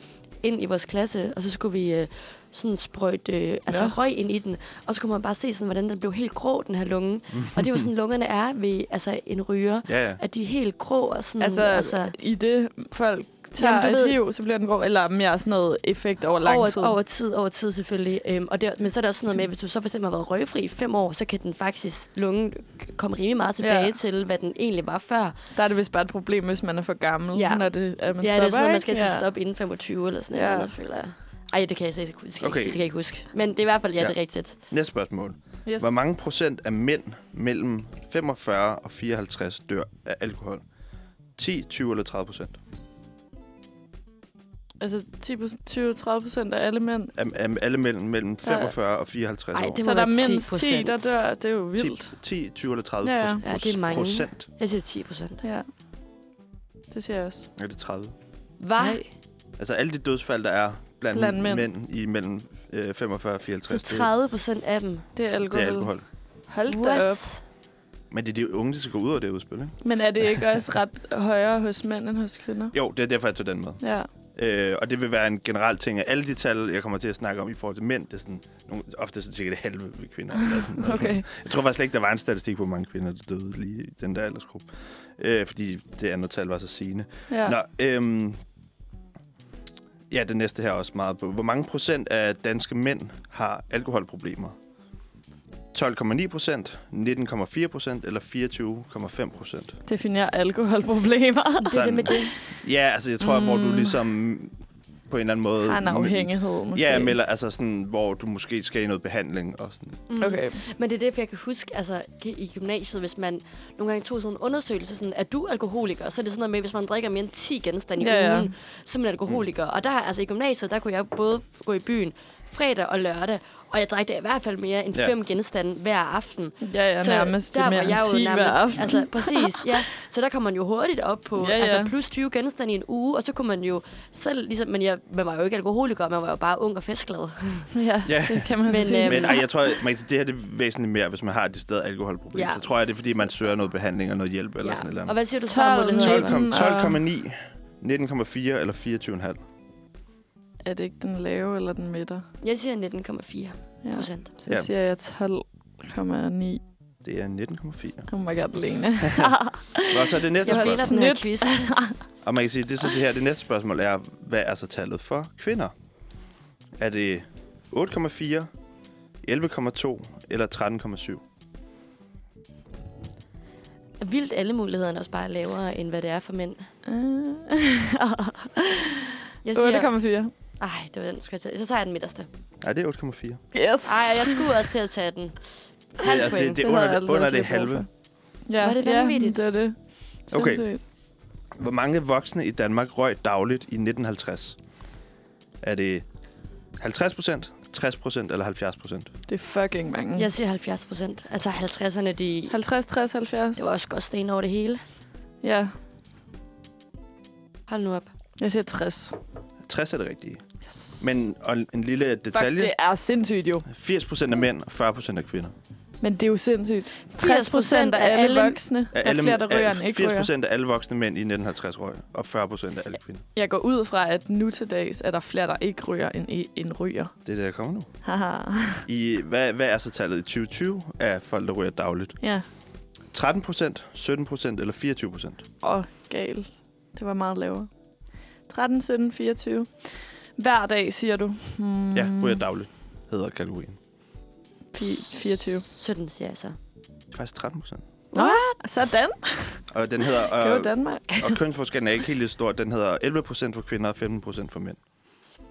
ind i vores klasse, og så skulle vi øh, sådan sprøjte øh, altså
Ja.
røg ind i den, og så kunne man bare se, sådan, hvordan den blev helt grå, den her lunge. og det er jo sådan, <laughs> lungerne er ved altså, en ryger,
Ja, ja.
at de er helt grå og sådan...
Altså, altså, i det folk tager
Jamen, du
et
ved-
hiv, så bliver den grå, eller mere sådan noget effekt over lang
over,
tid.
over tid, over tid selvfølgelig. Øhm, og det, men så er der også sådan noget med, hvis du så for eksempel har været røgfri i fem år, så kan den faktisk, lungen komme rimelig meget tilbage
Ja.
ja. til, hvad den egentlig var før.
Der er det vist bare et problem, hvis man er for gammel,
Ja.
når det, at man
ja,
stopper,
det er sådan noget, man skal ja. stoppe inden 25 eller sådan
Ja.
ja. noget, føler jeg. Ej, det kan jeg, ikke, det skal
Okay.
sige, det kan jeg ikke huske. Men det er i hvert fald, ja,
Ja.
det er rigtigt.
Næste spørgsmål.
Yes.
Hvor mange procent af mænd mellem 45 og 54 dør af alkohol? 10, 20 eller 30 procent?
Altså 20-30 procent af alle mænd.
Af, af alle mellem, mellem
Der er-
45 og 54
Ej,
år.
det
Så der er mindst 10, der
10%.
dør. Det er jo
10,
vildt.
10, 20 eller 30
Ja, ja.
Ja, det er mange.
procent.
Jeg siger 10 procent.
Ja. Det siger jeg også.
Er det 30?
Hvad?
Nej.
Altså alle de dødsfald, der er blandt,
Blandt mænd.
mænd. i mellem øh, 45 og
Så
54, det,
30 procent af dem.
Det er
det
alkohol.
er alkohol.
Hold da op.
Men det er de unge, der skal gå ud af det udspil, ikke?
Men er det ikke også ret højere hos mænd end hos kvinder?
Jo, det er derfor, jeg tog den med.
Ja.
Øh, og det vil være en generel ting, at alle de tal, jeg kommer til at snakke om i forhold til mænd, det er sådan, nogle, ofte så cirka det halve ved kvinder. Eller sådan.
Okay.
Jeg tror faktisk slet ikke, der var en statistik på, hvor mange kvinder, der døde lige i den der aldersgruppe. Øh, fordi det andet tal var så sigende.
Ja.
Nå, øhm, ja, det næste her er også meget på. Hvor mange procent af danske mænd har alkoholproblemer? 12,9 procent, 19,4 procent eller 24,5 procent?
Definerer alkoholproblemer.
Det er det
Sådan.
med det.
Ja, altså jeg tror, mm. hvor du
Mm.
ligesom på en eller anden måde...
Har en afhængighed, måske.
Ja, eller altså sådan, hvor du måske skal i noget behandling og sådan.
Mm.
Okay.
Men det er det, for jeg kan huske, altså i gymnasiet, hvis man nogle gange tog sådan en undersøgelse, sådan, er du alkoholiker? Så er det sådan noget med, hvis man drikker mere end 10 genstande i
Ja, ja.
ugen, så er man alkoholiker. Og der, altså i gymnasiet, der kunne jeg både gå i byen fredag og lørdag, og jeg drak da i hvert fald mere end
Ja.
fem genstande hver aften.
Ja, ja, nærmest
der
mere
var jeg
10
jo
hver
nærmest,
aften.
altså <laughs> præcis, ja. Så der kom man jo hurtigt op på
Ja, ja.
altså plus 20 genstande i en uge, og så kunne man jo selv, ligesom, men jeg, man var jo ikke alkoholiker, man var jo bare ung og festglad. <laughs>
ja,
Ja.
det kan man
Men,
sige.
øhm,
Men ej, jeg tror, man det her det er væsentligt mere, hvis man har et stedet alkoholproblem.
Ja.
Så tror jeg, det er, fordi man søger noget behandling og noget hjælp eller sådan et eller
Og hvad siger du,
12,
svarmuligheder?
12,9, 19,4 eller 24,5.
Er det ikke den lave eller den midter?
Jeg siger 19,4
Ja.
procent.
Så
Ja.
siger jeg 12,9.
Det er 19,4.
Oh my god, Lene. <laughs>
Og så er det næste
Jeg
spørgsmål.
Snydt.
quiz. <laughs>
Og man kan sige, det er så det her, det næste spørgsmål er, hvad er så tallet for kvinder? Er det 8,4, 11,2 eller 13,7?
Er Vildt alle mulighederne også bare lavere, end hvad det er for mænd.
Øh. <laughs>
Jeg siger,
8,4.
Ej, det var den, skal jeg tage. Så tager jeg den midterste.
Nej, det er 8,4.
Yes.
Ej, jeg skulle også til at tage den. Halv
altså, det-
point.
det er
havde
under det-
altså
under det halve.
for. Ja,
Var det
ja,
vanvittigt?
det er det.
Okay.
Sindssygt.
Hvor mange voksne i Danmark røg dagligt i 1950? Er det 50 procent, 60 procent eller 70 procent?
Det er fucking mange.
Jeg siger 70 procent. Altså 50'erne, de...
50, 60, 70.
Det var også godt sten over det hele.
Ja,
Hold nu op.
jeg siger 60.
60 er det rigtige.
Yes.
Men og en lille
Fuck,
detalje.
det er sindssygt jo.
80 procent af mænd og 40 procent af kvinder.
Men det er jo sindssygt.
80%
60 procent af alle
alle-
voksne er flere, der ryger, end ikke
80
ryger.
procent af alle voksne mænd i 1950 røg, og 40 procent af alle kvinder.
Jeg går ud fra, at nu til dags er der flere, der ikke ryger, end, end ryger.
Det er det, der kommer nu.
Haha.
I, hvad, hvad er så tallet i 2020 af folk, der ryger dagligt?
Ja.
13 procent, 17 procent eller 24 procent?
Åh, gal. Det var meget lavere. 13, 17, 24. Hver dag, siger du? Hmm,
Ja, ryger dagligt, hedder kategorien.
fi- 24.
17 siger jeg så.
Det er faktisk 13 procent.
Sådan.
Og den hedder...
Det var
Og,
Danmark.
og kønsforskellen er ikke helt lige stor. Den hedder 11 procent for kvinder og 15 procent for mænd.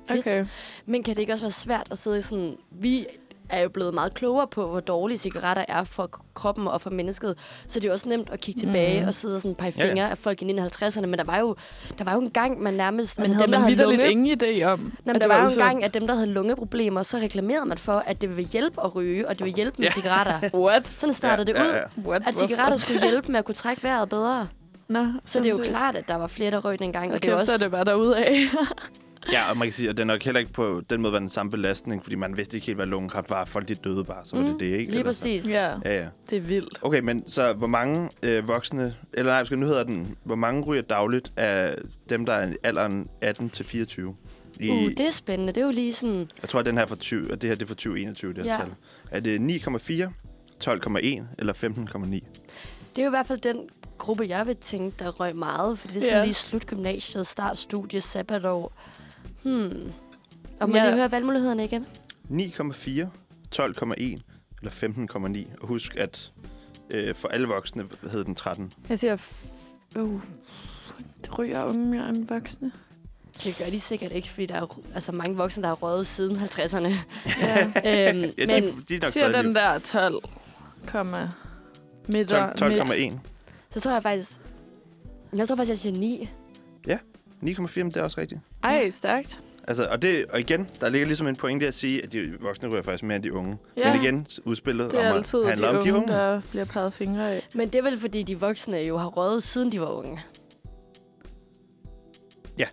Fedt.
Okay.
Men kan det ikke også være svært at sidde i sådan... Vi er jo blevet meget klogere på, hvor dårlige cigaretter er for kroppen og for mennesket. Så det er jo også nemt at kigge tilbage
Mhm.
og sidde og sådan pege
Ja, ja.
fingre af folk i 1950'erne. Men der var jo, der var jo en gang, man nærmest...
Men havde
dem, der
man
havde
vidderligt
lunge,
ingen idé om,
Nå, men der var jo en gang, at dem, der havde lungeproblemer, så reklamerede man for, at det ville hjælpe at ryge, og det ville hjælpe med
Ja.
cigaretter. <laughs>
What?
Sådan startede
Ja,
det ud,
ja, ja.
What?
at cigaretter skulle hjælpe med at kunne trække vejret bedre.
Nå,
Så det er jo klart, at der var flere, der røg dengang.
Og
Og det er også...
så det bare derude af. <laughs>
Ja, og man kan sige, at den er nok heller ikke på den måde var den samme belastning, fordi man vidste ikke helt, hvad lungekræft var. Folk de døde bare, så var det
Mm,
det, ikke?
Lige
Eller så.
præcis.
ja,
Ja, ja.
det er vildt.
Okay, men så hvor mange øh, voksne, eller nej, skal nu hedder den, hvor mange ryger dagligt af dem, der er i alderen 18 til 24? I,
Uh, det er spændende. Det er jo lige sådan...
Jeg tror, at den her for 20, at det her det er for 2021, det her
Ja.
tal. Er det 9,4, 12,1 eller 15,9?
Det er jo i hvert fald den gruppe, jeg vil tænke, der røg meget. Fordi det er sådan
Ja.
lige slut gymnasiet, start studie, sabbatår. Hmm. Og må
Ja.
lige høre valgmulighederne igen?
9,4, 12,1 eller 15,9. Og husk, at øh, for alle voksne hed den 13.
Jeg siger... f- Uh, det ryger unge mere end voksne.
Det gør de sikkert ikke, fordi der er altså mange voksne, der har røget siden 50'erne.
Ja. <laughs>
øhm,
Ja,
men
de, de er
siger den der 12, komma midter,
12
midt.
12,1.
så tror jeg faktisk... Jeg tror faktisk, jeg siger 9.
9,4, men det er også rigtigt.
Ej, stærkt.
Altså, og, det, og igen, der ligger ligesom en pointe at sige, at de voksne ryger faktisk mere end de unge.
Ja.
Men igen, udspillet
Det er
om at
altid
handle
de
om de
unge, der bliver peget fingre af.
Men det er vel, fordi de voksne jo har røget, siden de var unge.
Ja.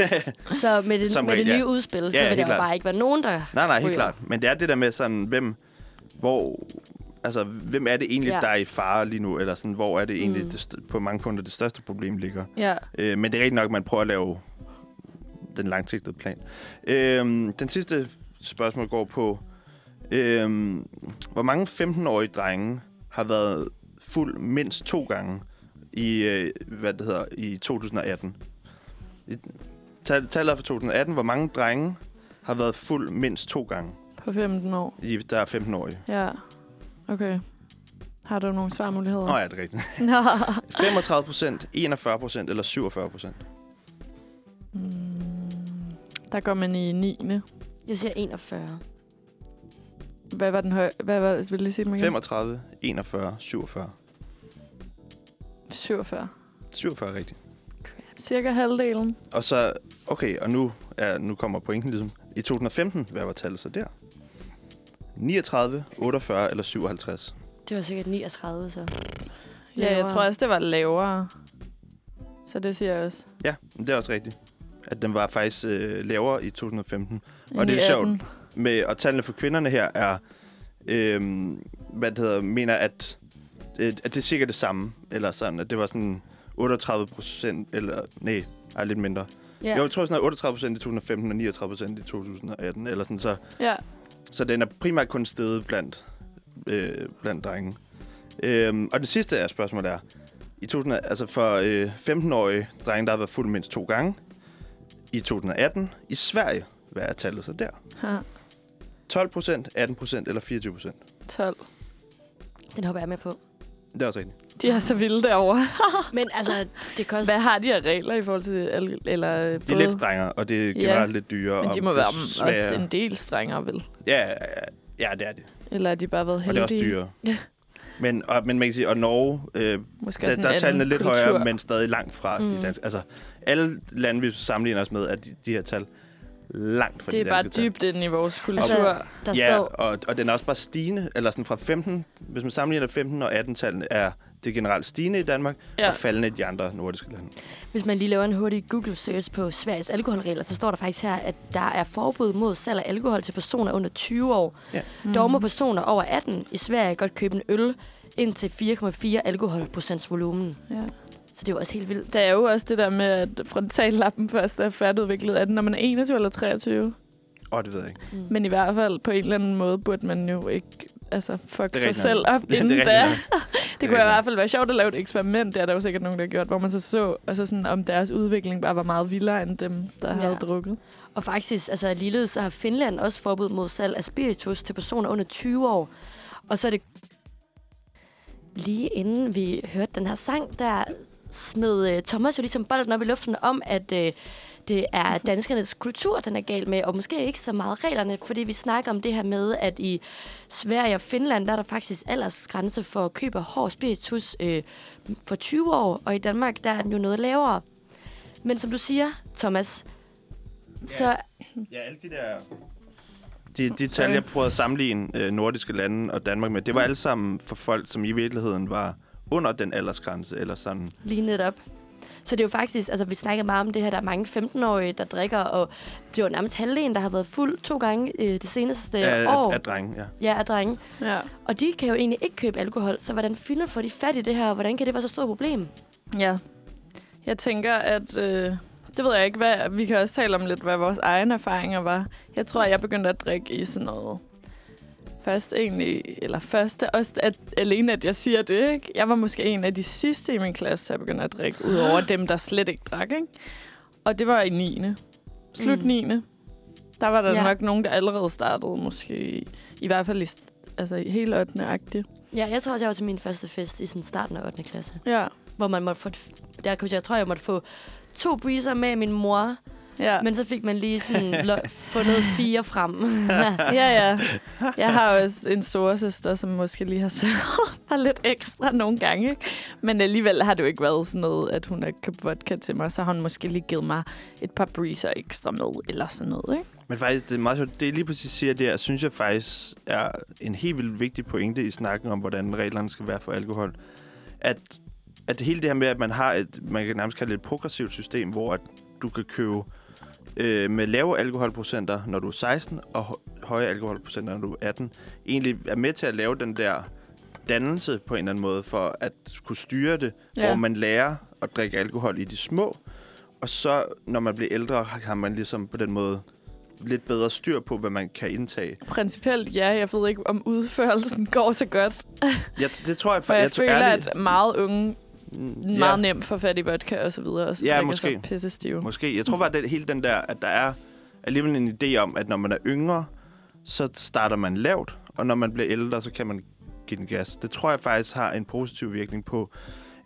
<laughs>
Så med det,
Som
med
regel,
det nye
ja.
udspil,
Ja,
så vil der jo
klart.
bare ikke være nogen, der...
nej, nej, helt
ryger.
klart. Men det er det der med sådan, hvem, hvor, altså, hvem er det egentlig,
Ja.
der er i fare lige nu? Eller sådan, hvor er det egentlig
Mm.
det, på mange punkter det største problem ligger?
Ja.
Øh, men det er rigtigt nok, at man prøver at lave den langsigtede plan. Øh, den sidste spørgsmål går på, øh, hvor mange 15-årige drenge har været fuld mindst to gange i, øh, hvad det hedder, i 2018? I- tal- Tallet er for 2018. Hvor mange drenge har været fuld mindst to gange,
På 15 år.
i, der er 15-årige?
Ja. Okay. Har du nogle svarmuligheder?
Nå ja, det er rigtigt. <laughs>
Nå.
35 procent, 41 procent eller 47 procent?
Mm, der går man i 9.
Jeg siger 41.
Hvad var den høje? Hvad var, vil du lige sige dem igen?
35, 41, 47.
47.
47 er rigtigt.
Cirka halvdelen.
Og så, okay, og nu, er, nu kommer pointen ligesom. I 2015, hvad var tallet så der? 39, 48 eller 57?
Det var sikkert 39, så...
Ja, jeg
Lavere.
tror også, det var lavere. Så det siger jeg også.
Ja, det er også rigtigt. At den var faktisk øh, lavere i 2015. Og
End
det er sjovt.
18.
Med, og tallene for kvinderne her er, øh, hvad det hedder, mener, at, øh, at det er cirka det samme. Eller sådan, at det var sådan 38 procent, eller nej, ej, lidt mindre.
Ja.
Jeg tror sådan noget 38 procent i 2015 og 39 procent i 2018. Eller sådan, så
Ja.
Så den er primært kun steget blandt, øh, blandt drenge. Øhm, og det sidste af spørgsmålet er, i 2000, altså for øh, 15-årige drenge, der har været fuld mindst to gange, i 2018, i Sverige, hvad er tallet så der?
Ha.
12 procent, 18 procent eller 24 procent?
12.
Den hopper jeg med på.
Det er også rigtigt.
De er så vilde derovre. <laughs>
Men altså, det koster...
Hvad har de af regler i forhold til... Al- eller
De er lidt strengere, og det er
Ja.
generelt lidt dyrere.
Men de
og
må
det
være
er
også en del strengere, vel?
Ja, ja, ja, det er det.
Eller har de bare været
Og det er
heldige?
også dyrere.
Ja.
Men, og, men man kan sige, og Norge, øh,
Måske
der, der er tallene lidt
kultur.
højere, men stadig langt fra
Mm.
de danske. Altså, alle lande, vi sammenligner os med, er de, de her tal langt fra
Det er
de
bare
danske tal.
dybt ind i vores kultur.
Altså, der
Ja,
står...
og, og den er også bare stigende, eller sådan fra 15, hvis man sammenligner 15 og 18-tallene, er det generelt stigende i Danmark, ja. Og faldende i de andre nordiske lande.
Hvis man lige laver en hurtig Google-search på Sveriges alkoholregler, så står der faktisk her, at der er forbud mod salg af alkohol til personer under 20 år.
Ja.
Mm.
Dog må personer over 18 i Sverige godt købe en øl indtil 4,4 alkoholprocents volumen.
Ja.
Så det er jo også helt vildt.
Der er jo også det der med, at frontallappen først er færdigudviklet. Er den, når man er 21 eller 23?
Åh, oh, det ved jeg ikke.
Mm.
Men i hvert fald på en eller anden måde burde man jo ikke altså, fuck
Det
sig selv op
Ja,
inden
det
da.
nok. <laughs>
Det kunne i hvert fald være sjovt at lave et eksperiment. Det er der jo sikkert nogen, der har gjort, hvor man så så, altså sådan, om deres udvikling bare var meget vildere end dem, der
Ja.
havde drukket.
Og faktisk, altså ligeledes, så har Finland også forbud mod salg af spiritus til personer under 20 år. Og så er det lige inden vi hørte den her sang, der smed uh, Thomas jo ligesom bolden op i luften om, at det er danskernes kultur, den er gal med, og måske ikke så meget reglerne, fordi vi snakker om det her med, at i Sverige og Finland, der er der faktisk aldersgrænse for at købe hård spiritus uh, for 20 år, og i Danmark, der er den jo noget lavere. Men som du siger, Thomas, så
Ja, alle de der... De, de tal, jeg prøvede at sammenligne øh, nordiske lande og Danmark med, det var alle sammen for folk, som i virkeligheden var under den aldersgrænse, eller sådan.
Lige netop. Så det er jo faktisk, altså vi snakker meget om det her, der er mange 15-årige, der drikker, og det er jo nærmest halvdelen, der har været fuld to gange øh, det seneste
Af,
år.
af, af drenge, ja.
Ja, af drenge.
Ja.
Og de kan jo egentlig ikke købe alkohol, så hvordan finder får de fat i det her, og hvordan kan det være så stort problem?
ja. Jeg tænker, at... Øh, det ved jeg ikke, hvad... Vi kan også tale om lidt, hvad vores egne erfaringer var. Jeg tror, jeg begyndte at drikke i sådan noget... Først egentlig, eller først også at, alene, at jeg siger det, ikke? Jeg var måske en af de sidste i min klasse til at begynde at drikke, udover dem, der slet ikke drak, ikke? Og det var i 9. Slut
Mm.
9. Der var der
Ja.
nok nogen, der allerede startede, måske i, hvert fald i, altså, i helt 8. agtigt.
Ja, jeg tror også, jeg var til min første fest i sådan starten af 8. klasse,
Ja.
hvor man måtte få, der jeg tror, jeg måtte få to breezer med min mor,
Ja.
men så fik man lige sådan <laughs> lo- fundet fire frem. <laughs>
ja, ja. Jeg har <laughs> også en storesøster, som måske lige har sørget for lidt ekstra nogle gange. Men alligevel har det jo ikke været sådan noget, at hun har købt vodka til mig. Så har hun måske lige givet mig et par breezer ekstra med, eller sådan noget. Ikke?
Men faktisk, det er meget sjovt. Det, jeg lige præcis siger der, synes jeg faktisk er en helt vildt vigtig pointe i snakken om, hvordan reglerne skal være for alkohol. At, at hele det her med, at man har et, man kan nærmest kalde det et progressivt system, hvor at du kan købe øh, med lave alkoholprocenter, når du er 16, og hø- høje alkoholprocenter, når du er 18, egentlig er med til at lave den der dannelse på en eller anden måde, for at kunne styre det, ja. hvor man lærer at drikke alkohol i de små, og så, når man bliver ældre, har man ligesom på den måde lidt bedre styr på, hvad man kan indtage.
Principielt ja, jeg ved ikke, om udførelsen <laughs> går så godt.
Jeg, det tror jeg,
For jeg, jeg
tror
føler,
ærligt-
at meget unge Meget nemt får fat i vodka og så videre, og så
Ja, måske.
sig pisse stive.
Måske. Jeg tror bare, at hele den der, at der er alligevel en idé om, at når man er yngre, så starter man lavt, og når man bliver ældre, så kan man give den gas. Det tror jeg faktisk har en positiv virkning på,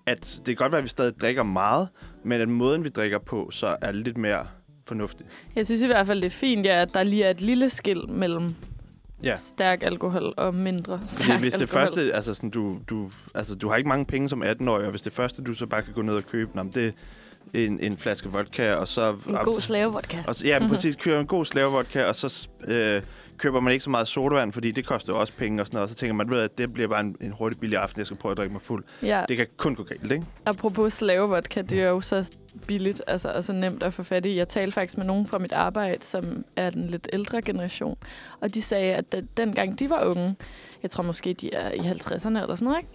at det kan godt være, at vi stadig drikker meget, men at måden, vi drikker på, så er lidt mere fornuftig.
Jeg synes i hvert fald, det er fint, ja, at der lige er et lille skil mellem
Ja.
stærk alkohol og mindre
Fordi
stærk
hvis det
alkohol.
første, altså sådan, du, du, altså du har ikke mange penge som 18-årig, og hvis det første, du så bare kan gå ned og købe, nå, det en, en flaske vodka, og så...
En god slavevodka.
Og, så- ja, <laughs> præcis. Køber en god slavevodka, og så øh, køber man ikke så meget sodavand, fordi det koster jo også penge og sådan noget. Og så tænker man, ved at det bliver bare en, en hurtig billig aften, jeg skal prøve at drikke mig fuld.
Ja,
Det kan kun gå galt, ikke?
apropos slavevodka, det er jo så billigt altså, og så nemt at få fat i. Jeg talte faktisk med nogen fra mit arbejde, som er den lidt ældre generation, og de sagde, at da- dengang de var unge, jeg tror måske, de er i 50'erne eller sådan noget, ikke?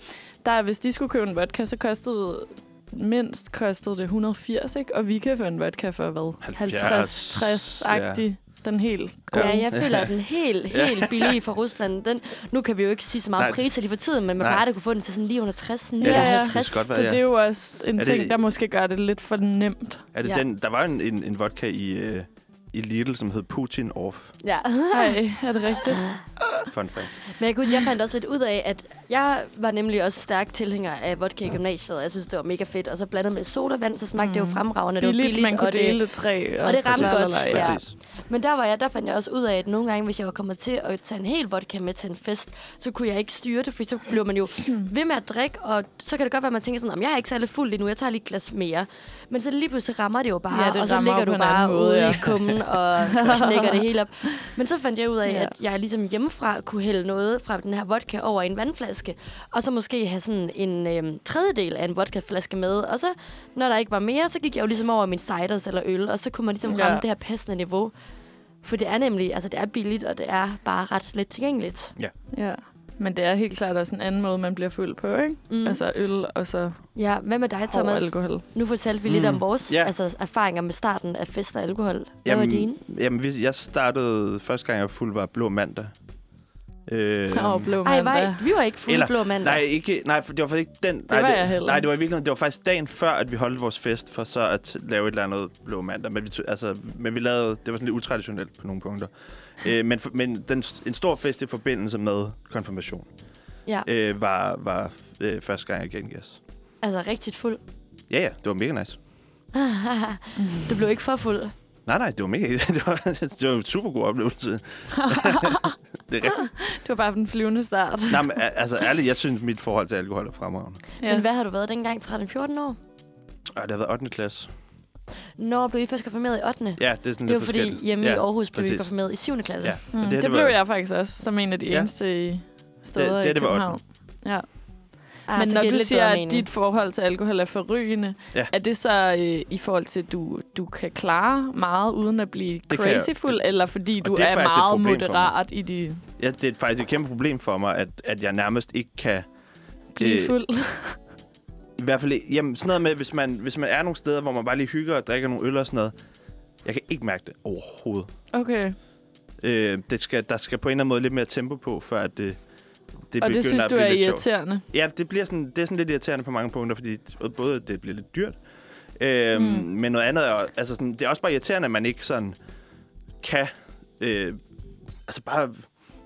Der, hvis de skulle købe en vodka, så kostede mindst kostede det 180, ikke? Og vi kan få en vodka for hvad?
70,
50-60-agtig. Den helt gode.
Ja, jeg føler, at den helt, <laughs> helt billige fra Rusland, den, nu kan vi jo ikke sige så meget
Nej.
priser lige for tiden, men man
Nej.
plejer at kunne få den til sådan lige under 60,
Ja,
59.
ja. Så det er jo også en
Er
ting,
det-
der måske gør det lidt for nemt.
Er det
Ja.
den, der var en, en, en vodka i, øh, i Lidl, som hed Putin Off.
Ja. <laughs>
Ej, er det rigtigt? <laughs>
Fun fact.
Men jeg, kunne, jeg fandt også lidt ud af, at Jeg var nemlig også stærk tilhænger af vodka i gymnasiet, og jeg synes, det var mega fedt. Og så blandet med sodavand, så smagte mm. det jo fremragende. Det var
Billigt,
billigt,
man kunne
og
dele det tre.
og det ramte godt.
Ja.
Præcis.
Men der var jeg, der fandt jeg også ud af, at nogle gange, hvis jeg var kommet til at tage en hel vodka med til en fest, så kunne jeg ikke styre det, for så bliver man jo <clears throat> ved med at drikke, og så kan det godt være, at man tænker sådan, om jeg er ikke særlig fuld lige nu, jeg tager lige et glas mere. Men så lige pludselig rammer det jo bare,
Ja, det
og så ligger du bare
måde,
ude
ja.
i kummen, og så <laughs> knækker det hele op. Men så fandt jeg ud af,
Ja.
at jeg ligesom hjemmefra kunne hælde noget fra den her vodka over i en vandflaske, og så måske have sådan en øhm, tredjedel af en vodkaflaske med. Og så, når der ikke var mere, så gik jeg jo ligesom over min ciders eller øl, og så kunne man ligesom
Ja.
ramme det her passende niveau. For det er nemlig, altså det er billigt, og det er bare ret let tilgængeligt.
ja. Men det er helt klart også en anden måde, man bliver fuld på, ikke?
Mm.
Mm. Altså øl og så
Ja, hvad med dig, Thomas?
alkohol.
Nu fortalte vi lidt
Mm.
om vores
Ja.
altså, erfaringer med starten af fest og alkohol. Hvad var dine?
Jamen, vi- jeg startede første gang, jeg var fuld, var blå mandag. Øh,
Og blå
Ej,
mandag.
var, vi var ikke fulde
Eller-
blå mandag.
Nej, ikke, nej, for det var faktisk ikke den. Det nej,
var
det,
jeg heller
Nej, det var i virkeligheden, det var faktisk dagen før, at vi holdt vores fest, for så at lave et eller andet blå mandag. Men vi, altså, men vi lavede, det var sådan lidt utraditionelt på nogle punkter. øh, men men den, en stor fest i forbindelse med konfirmation
Ja,
øh, var, var øh, første gang, jeg gengas.
altså rigtigt fuld.
Ja, ja, det var mega nice. <laughs>
du blev ikke for fuld.
Nej, nej, det var mega <laughs> det var, det var en super god oplevelse. <laughs> det er rigtigt.
Det var bare den flyvende start.
Nej, men, altså ærligt, jeg synes, mit forhold til alkohol er fremragende.
Ja. Men hvad har du været dengang? 13-14 år?
Og det har været 8. klasse.
Når blev I først konfirmeret i 8.
Ja, det er sådan
Det var fordi hjemme
ja,
i Aarhus blev
præcis.
konfirmeret i 7. klasse.
Ja,
Mm, det, det
var-
blev jeg faktisk også, som en af de
Ja.
eneste i steder
Det- det-
i
det var
København. Ja.
Ah,
Men når
det
du siger, at dit forhold til alkohol er forrygende,
Ja.
er det så øh, i forhold til, at du, du kan klare meget uden at blive
Det jeg.
crazyfuld, eller fordi du
det er
er, meget moderat i de
Ja, det er faktisk et kæmpe problem for mig, at, at jeg nærmest ikke kan...
blive
Øh,
fuld?
I hvert fald, jamen, sådan noget med, hvis man, hvis man er nogle steder, hvor man bare lige hygger og drikker nogle øl og sådan noget. Jeg kan ikke mærke det overhovedet.
Okay.
Øh, det skal, der skal på en eller anden måde lidt mere tempo på, før at det, det
Og det synes
at
du er
lidt sjovt.
irriterende?
Ja, det, bliver sådan, det er sådan lidt irriterende på mange punkter, fordi både det bliver lidt dyrt, øhm,
Mm.
men noget andet er, altså sådan, det er også bare irriterende, at man ikke sådan kan, øh, altså bare,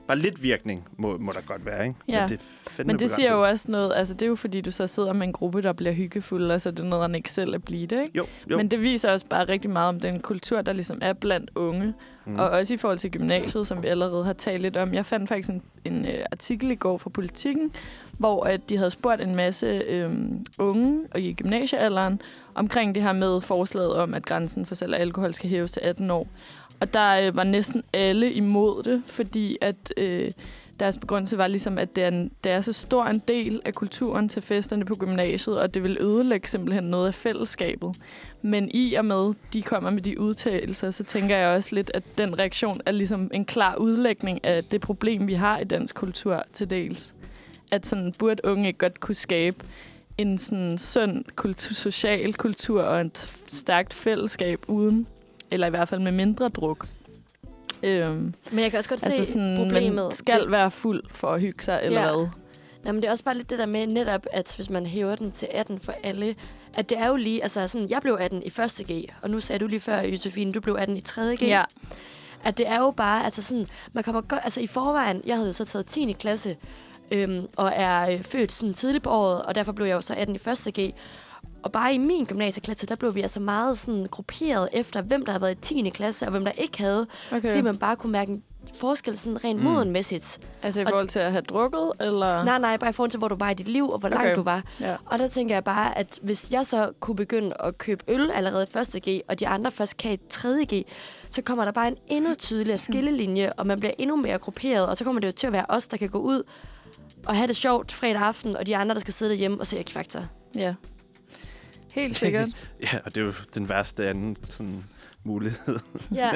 bare lidt virkning må, må der godt være, ikke?
Ja.
Men det, fandme
Men det siger jo også noget, altså det er jo fordi, du så sidder med en gruppe, der bliver hyggefuld, og så er det noget, han ikke selv at blive det, ikke?
Jo, jo.
Men det viser også bare rigtig meget om den kultur, der ligesom er blandt unge. Mm. Og også i forhold til gymnasiet, som vi allerede har talt lidt om. Jeg fandt faktisk en, en uh, artikel i går fra Politiken, hvor at de havde spurgt en masse øhm, unge og i gymnasiealderen omkring det her med forslaget om, at grænsen for salg af alkohol skal hæves til 18 år. Og der øh, var næsten alle imod det, fordi at øh, deres begrundelse var ligesom, at det er, en, det er så stor en del af kulturen til festerne på gymnasiet, og det vil ødelægge simpelthen noget af fællesskabet. Men i og med, de kommer med de udtalelser, så tænker jeg også lidt, at den reaktion er ligesom en klar udlægning af det problem, vi har i dansk kultur til dels. At sådan burde unge ikke godt kunne skabe en sådan sund kultur, social kultur og et stærkt fællesskab uden, eller i hvert fald med mindre druk. Øhm,
Men jeg kan også godt
altså
se
sådan,
problemet.
man skal være fuld for at hygge sig, eller
Ja.
hvad?
Nej, men det er også bare lidt det der med netop, at hvis man hæver den til 18 for alle, at det er jo lige, altså sådan, jeg blev 18 i første G, og nu sagde du lige før, Josefine, du blev 18 i 3. G.
Ja.
At det er jo bare, altså sådan, man kommer godt, altså i forvejen, jeg havde jo så taget 10. klasse, øhm, og er øh, født sådan tidligt på året, og derfor blev jeg jo så 18 i første G. Og bare i min gymnasieklasse, der blev vi altså meget sådan grupperet efter, hvem der havde været i 10. klasse, og hvem der ikke havde.
Okay.
Fordi man bare kunne mærke en forskel sådan rent
Mm.
modenmæssigt.
Altså i
Og-
forhold til at have drukket, eller?
Nej, nej, bare i forhold til, hvor du var i dit liv, og hvor langt
Okay.
du var.
Ja.
Og der tænker jeg bare, at hvis jeg så kunne begynde at købe øl allerede i første G, og de andre først kan i tredje G, så kommer der bare en endnu tydeligere skillelinje, og man bliver endnu mere grupperet, og så kommer det jo til at være os, der kan gå ud og have det sjovt fredag aften, og de andre, der skal sidde derhjemme og se X-Factor.
Ja. Helt sikkert. <laughs>
Ja, og det er jo den værste anden sådan, mulighed.
Ja.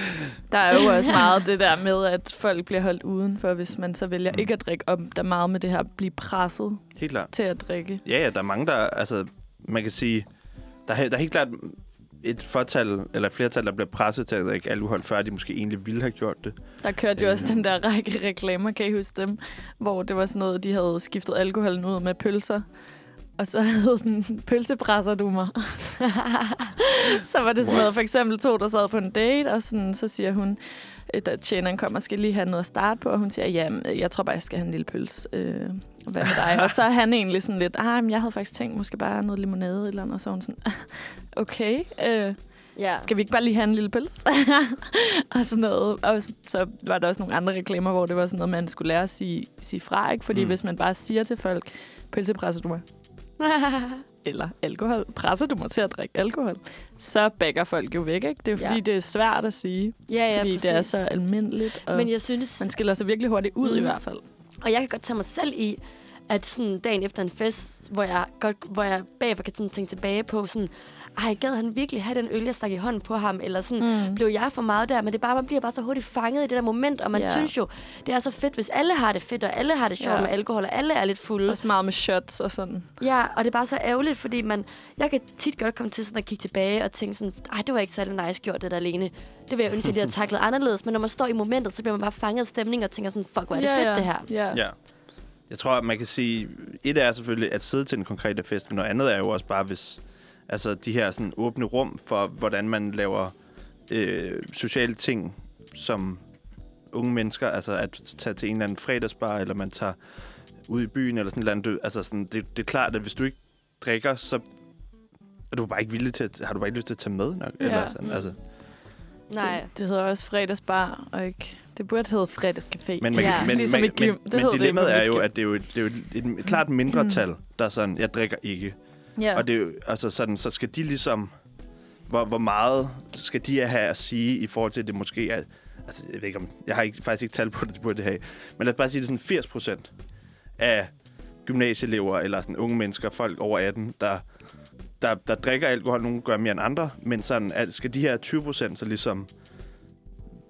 <laughs>
Der er jo også meget det der med, at folk bliver holdt udenfor, hvis man så vælger ikke at drikke op. Der er meget med det her at blive presset
Helt klart.
til at drikke.
Ja, ja, der er mange, der... Altså, man kan sige... Der er, der er helt klart et fortal, eller et flertal, der bliver presset til at drikke alkohol, før de måske egentlig ville have gjort det.
Der kørte jo også
Øh.
den der række reklamer, kan I huske dem? Hvor det var sådan noget, de havde skiftet alkoholen ud med pølser. Og så hed den pølsepresser du mig. <laughs> så var det sådan noget, for eksempel to, der sad på en date, og sådan, så siger hun, øh, der tjeneren kommer, skal lige have noget at starte på, og hun siger, ja, jeg tror bare, jeg skal have en lille pølse. Øh, Hvad med dig? <laughs> Og så er han egentlig sådan lidt, ah, men jeg havde faktisk tænkt måske bare noget limonade eller noget, og så hun sådan, <laughs> okay, øh,
Ja.
skal vi ikke bare lige have en lille pølse? og sådan noget. Og så var der også nogle andre reklamer, hvor det var sådan noget, man skulle lære at sige, sige fra, ikke? Fordi
Mm.
hvis man bare siger til folk, pølse presser du mig, <laughs> eller alkohol, presser du mig til at drikke alkohol, så backer folk jo væk, ikke? Det er fordi,
Ja.
det er svært at sige,
ja, ja,
fordi det er
præcis.
så almindeligt, og
Men jeg synes,
man skiller sig virkelig hurtigt ud mm. i
Mm.
hvert fald.
Og jeg kan godt tage mig selv i, at sådan dagen efter en fest, hvor jeg, godt, hvor jeg bagefter kan sådan tænke tilbage på sådan, ej, gad han virkelig have den øl, jeg stak i hånden på ham? Eller sådan,
Mm.
blev jeg for meget der? Men det er bare, man bliver bare så hurtigt fanget i det der moment, og man
Ja.
synes jo, det er så fedt, hvis alle har det fedt, og alle har det sjovt
Ja.
med alkohol, og alle er lidt fulde.
Også meget med shots og sådan.
Ja, og det er bare så ærgerligt, fordi man, jeg kan tit godt komme til sådan at kigge tilbage og tænke sådan, ej, det var ikke særlig nice gjort, det der alene. Det vil jeg ønske, at jeg havde <laughs> taklet anderledes. Men når man står i momentet, så bliver man bare fanget af stemning og tænker sådan, fuck, hvor er det
ja,
fedt,
ja.
det her.
Ja.
Ja. Jeg tror, at man kan sige, et er selvfølgelig at sidde til en konkrete fest, men noget andet er jo også bare, hvis altså de her sådan åbne rum for, hvordan man laver øh, sociale ting som unge mennesker, altså at tage til en eller anden fredagsbar, eller man tager ud i byen, eller sådan et eller andet. Altså sådan, det, det er klart, at hvis du ikke drikker, så er du bare ikke villig til at, har du bare ikke lyst til at tage med nok.
Ja.
Eller sådan, altså.
Nej.
Det, det hedder også fredagsbar, og ikke... Det burde hedde fredagscafé.
Men, man,
Ja.
men,
Ligesom gym.
men,
Det
men
det
dilemmaet
på
er jo, at det er jo, det er jo et, et klart mindretal, der er sådan, jeg drikker ikke
ja.
Og det er jo, altså sådan, så skal de ligesom... Hvor, hvor meget skal de have at sige i forhold til, at det måske er... Altså, jeg ved ikke om... Jeg har ikke, faktisk ikke tal på det, det burde det have. Men lad os bare sige, det er sådan 80 procent af gymnasieelever eller sådan unge mennesker, folk over 18, der, der, der drikker alkohol. Nogle gør mere end andre. Men sådan, at skal de her 20 procent så ligesom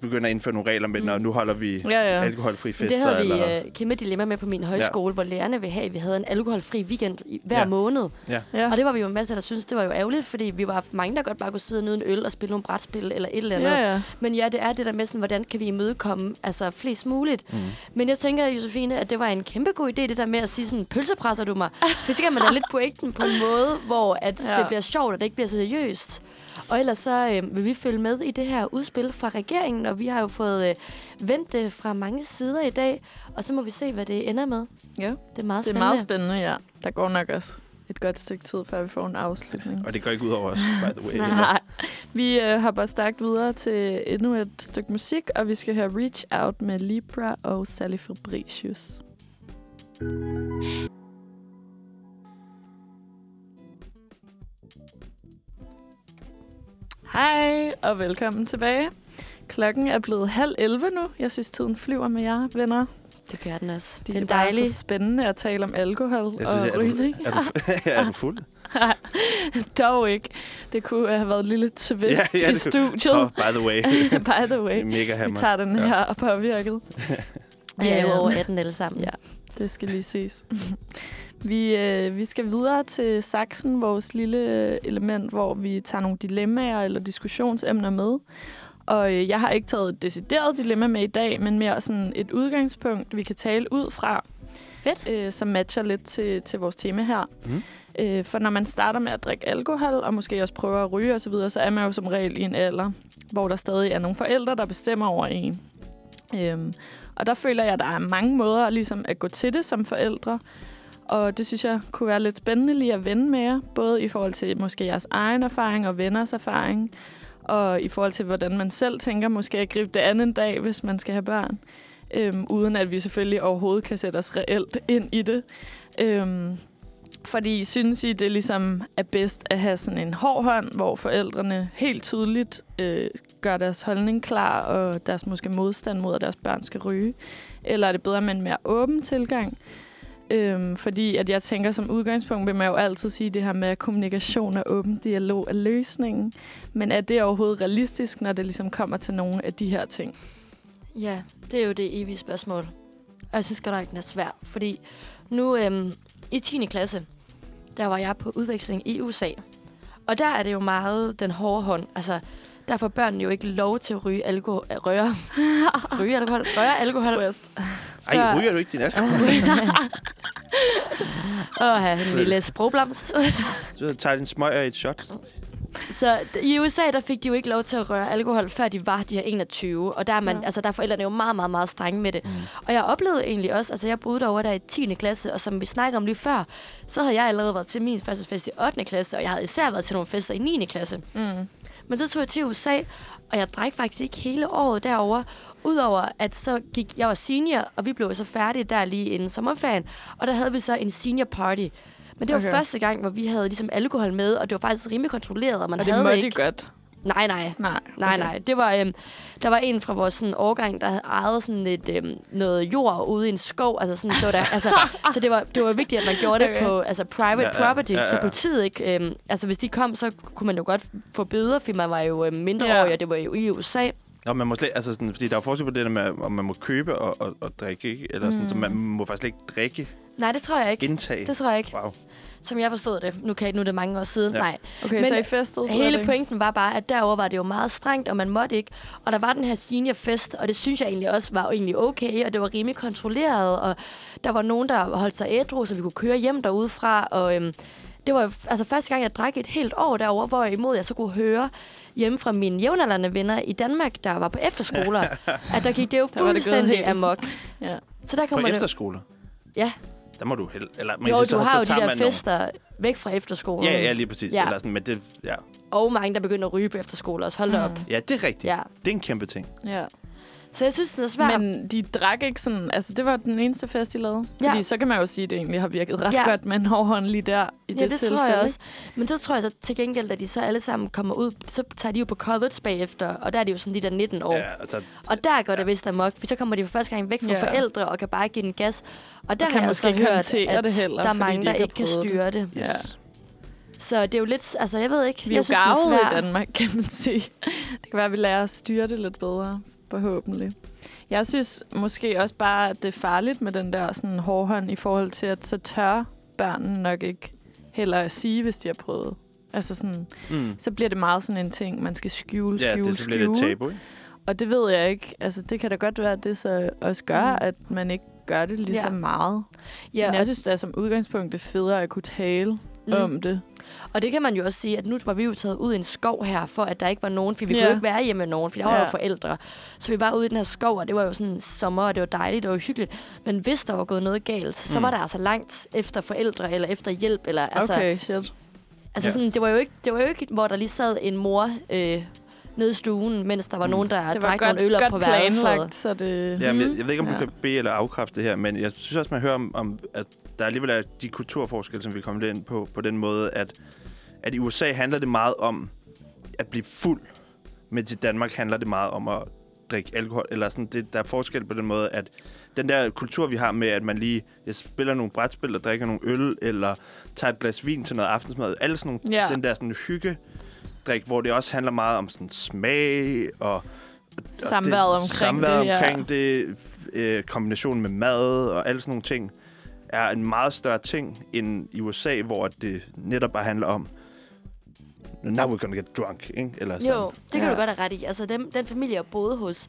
begynde at indføre nogle regler med,
Mm.
når nu holder vi
ja, ja.
alkoholfri fester?
det havde vi
eller...
øh, kæmpe dilemma med på min højskole, ja. hvor lærerne ville have, at vi havde en alkoholfri weekend i, hver
Ja.
ja. måned.
ja.
Og det var vi jo en masse, der syntes, det var jo ærgerligt, fordi vi var mange, der godt bare kunne sidde og nyde en øl og spille nogle brætspil eller et eller andet.
ja, ja.
Men ja, det er det der med, sådan, hvordan kan vi imødekomme altså, flest muligt.
Mm.
Men jeg tænker, Josefine, at det var en kæmpe god idé, det der med at sige sådan, pølsepresser du mig? <laughs> For så kan man da lidt pointen på en måde, hvor at
Ja.
ja. det bliver sjovt, og det ikke bliver seriøst. Og ellers så øh, vil vi følge med i det her udspil fra regeringen, og vi har jo fået øh, vendt det fra mange sider i dag, og så må vi se, hvad det ender med.
ja.
Det er meget
Det er
spændende.
meget spændende, ja. Der går nok også et godt stykke tid, før vi får en afslutning.
Og det går ikke ud over os, by the way. <laughs>
Nej.
Nej. Vi øh, hopper stærkt videre til endnu et stykke musik, og vi skal høre Reach Out med Libra og Sally Fabricius. Hej, og velkommen tilbage. Klokken er blevet halv 11 nu. Jeg synes, tiden flyver med jer, venner.
Det gør den også. Det er
det er bare
dejligt.
så spændende at tale om alkohol
Jeg
og
synes, er, du,
rygning.
er, du, <laughs> er du fuld? <laughs>
Dog ikke. Det kunne have været et lille twist
Ja, ja,
i
det-
studiet.
Oh, by the way. <laughs>
By the way.
Mega
Vi
hammer.
tager den
Ja.
her påvirket.
Vi er jo over 18 alle sammen.
Ja. Det skal lige ses. Vi, øh, vi skal videre til Saxen, vores lille øh, element, hvor vi tager nogle dilemmaer eller diskussionsemner med. Og øh, jeg har ikke taget et decideret dilemma med i dag, men mere sådan et udgangspunkt, vi kan tale ud fra.
Fedt.
Øh, som matcher lidt til, til vores tema her.
Mm.
Øh, for når man starter med at drikke alkohol, og måske også prøver at ryge osv., så, videre, så er man jo som regel i en alder, hvor der stadig er nogle forældre, der bestemmer over en. Øhm, og der føler jeg, at der er mange måder ligesom, at gå til det som forældre. Og det synes jeg kunne være lidt spændende lige at vende med jer. Både i forhold til måske jeres egen erfaring og venners erfaring. Og i forhold til, hvordan man selv tænker måske at gribe det anden dag, hvis man skal have børn. Øhm, uden at vi selvfølgelig overhovedet kan sætte os reelt ind i det. Øhm, fordi synes I, det ligesom er bedst at have sådan en hård hånd, hvor forældrene helt tydeligt øh, gør deres holdning klar, og deres måske modstand mod, at deres børn skal ryge? Eller er det bedre med en mere åben tilgang? Øhm, fordi at jeg tænker, som udgangspunkt vil man jo altid sige det her med, at kommunikation og åben dialog er løsningen. Men er det overhovedet realistisk, når det ligesom kommer til nogle af de her ting?
Ja, det er jo det evige spørgsmål. Og jeg synes godt nok, den er svær. Fordi nu øhm, i 10. klasse, der var jeg på udveksling i USA. Og der er det jo meget den hårde hånd. Altså, der får børnene jo ikke lov til at ryge alkohol. Røre. <laughs> ryge alkohol. Røre alkohol.
Twist.
Ej,
Før-
ryger du ikke din alkohol?
Og have en lille sprogblomst. <laughs>
Så tager din smøger i et shot.
Så i USA, der fik de jo ikke lov til at røre alkohol, før de var de her 21. Og der er, man,
Ja.
altså, der er forældrene jo meget, meget, meget strenge med det.
Mm.
Og jeg oplevede egentlig også, altså jeg boede derovre der i 10. klasse, og som vi snakkede om lige før, så havde jeg allerede været til min første fest i 8. klasse, og jeg havde især været til nogle fester i 9. klasse.
Mm.
Men så tog jeg til USA, og jeg drak faktisk ikke hele året derovre. Udover at så gik jeg var senior, og vi blev så færdige der lige inden sommerferien. Og der havde vi så en senior party. Men det var
Okay.
første gang, hvor vi havde ligesom alkohol med, og det var faktisk rimelig kontrolleret, og man
Og det
havde
måtte
ikke...
godt.
Nej, nej.
Nej,
Nej, nej. Det var, øhm, der var en fra vores sådan, årgang, der havde ejet sådan et, øhm, noget jord ude i en skov. Altså, sådan, så, der, altså, <laughs> så det var, det var vigtigt, at man gjorde det
Okay.
på altså, private
Ja, ja,
property,
ja, ja.
så politiet ikke... Øhm, altså, hvis de kom, så kunne man jo godt få bøder, fordi man var jo øhm, mindreårig,
Ja.
og det var jo i USA.
Nå, man må slet, altså sådan, fordi der er forskel på det der med, om man må købe og, og, og drikke, ikke? Eller sådan,
Mm.
så man må faktisk ikke drikke,
Nej, det tror jeg ikke.
indtag.
Det tror jeg ikke.
Wow.
Som jeg forstod det. Nu, kan jeg, nu er det mange år siden.
Ja.
Ja. Nej.
Okay,
Men
så I festede slet
Hele
ikke?
pointen var bare, at derover var det jo meget strengt, og man måtte ikke. Og der var den her seniorfest, og det synes jeg egentlig også var egentlig okay, og det var rimelig kontrolleret, og der var nogen, der holdt sig ædru, så vi kunne køre hjem derudefra, og øhm, det var altså første gang, jeg drak et helt år derover, hvorimod jeg så kunne høre hjemme fra mine jævnaldrende venner i Danmark, der var på efterskoler, <laughs> at der gik det jo
Der var det gået
fuldstændig
helt.
amok.
Ja.
Så der
På
kommer det...
efterskoler?
Ja.
Der må du held... Eller, man
Jo,
sige,
du
så,
har jo de
tager
der
man nogle-
fester væk fra efterskolen.
Ja, ja, lige præcis.
Ja.
Eller sådan, men det, ja.
Og mange, der begynder at ryge på efterskoler også. Hold da
Mm.
op.
ja, det er rigtigt.
Ja.
Det er en kæmpe ting.
ja.
Så jeg synes, den er svær.
Men de drak ikke sådan... Altså, det var den eneste fest, de lavede.
Ja.
Fordi så kan man jo sige, at det egentlig har virket ret
Ja.
godt med en hård lige der i
ja,
det,
det
tilfælde.
tror jeg også. Men så tror jeg så til gengæld, at de så alle sammen kommer ud, så tager de jo på college bagefter, og der er de jo sådan de der 19 år.
Ja, altså,
Og der går det vist amok, for så kommer de for første gang væk fra
Ja.
forældre og kan bare give den gas. Og der
Og
har
kan
jeg
måske
så
ikke
hørt, at
det heller,
der er mange,
de
der
ikke
kan
det.
styre det.
yes.
Ja.
Så det er jo lidt, altså jeg ved ikke,
Vi er
jeg
jo
synes, er
i Danmark, kan man sige. <laughs> Det kan være, at vi lærer at styre det lidt bedre, forhåbentlig. Jeg synes måske også bare, at det er farligt med den der sådan hårdhånd i forhold til, at så tør børnene nok ikke heller at sige, hvis de har prøvet. Altså sådan,
Mm.
så bliver det meget sådan en ting, man skal skjule, skjule,
Ja, det er så bliver
skjule.
lidt tabu, ikke?
Og det ved jeg ikke. Altså, det kan da godt være, at det så også gør,
Mm.
at man ikke gør det lige
Ja.
så meget.
Ja,
Men jeg
og,
synes, det er som udgangspunkt det er federe at kunne tale
mm.
om det.
Og det kan man jo også sige, at nu var vi jo taget ud i en skov her, for at der ikke var nogen, for vi
Ja.
kunne jo ikke være hjemme med nogen, for der var
Ja.
jo forældre. Så vi var ude i den her skov, og det var jo sådan sommer, og det var dejligt, det var hyggeligt. Men hvis der var gået noget galt, så
Mm.
var der altså langt efter forældre, eller efter hjælp, eller altså,
Okay, shit.
Altså
Ja.
sådan, det var jo ikke, det var jo ikke, hvor der lige sad en mor øh, nede i stuen, mens der var
Mm.
nogen, der
Det var
drak
godt,
nogle øl op på værelset.
planlagt, så det...
Ja, men jeg,
Mhm.
jeg ved ikke, om du
Ja.
kan bede eller afkræfte det her, men jeg synes også, man hører om, om at der alligevel er de kulturforskelle, som vi kommer ind på, på den måde, at, at i USA handler det meget om at blive fuld, mens i Danmark handler det meget om at drikke alkohol. Eller sådan, det, der er forskel på den måde, at den der kultur, vi har med, at man lige jeg spiller nogle brætspil og drikker nogle øl, eller tager et glas vin til noget aftensmad. Alle sådan nogle,
Ja.
den der sådan hygge drik, hvor det også handler meget om sådan smag og
Samværet omkring
samværet
det, ja.
det, øh, kombinationen med mad og alle sådan nogle ting, er en meget større ting end i USA, hvor det netop bare handler om, now we're gonna get drunk, ikke? Eller sådan.
Jo, det kan
Ja.
du godt have ret i. Altså, dem, den familie, jeg boede hos,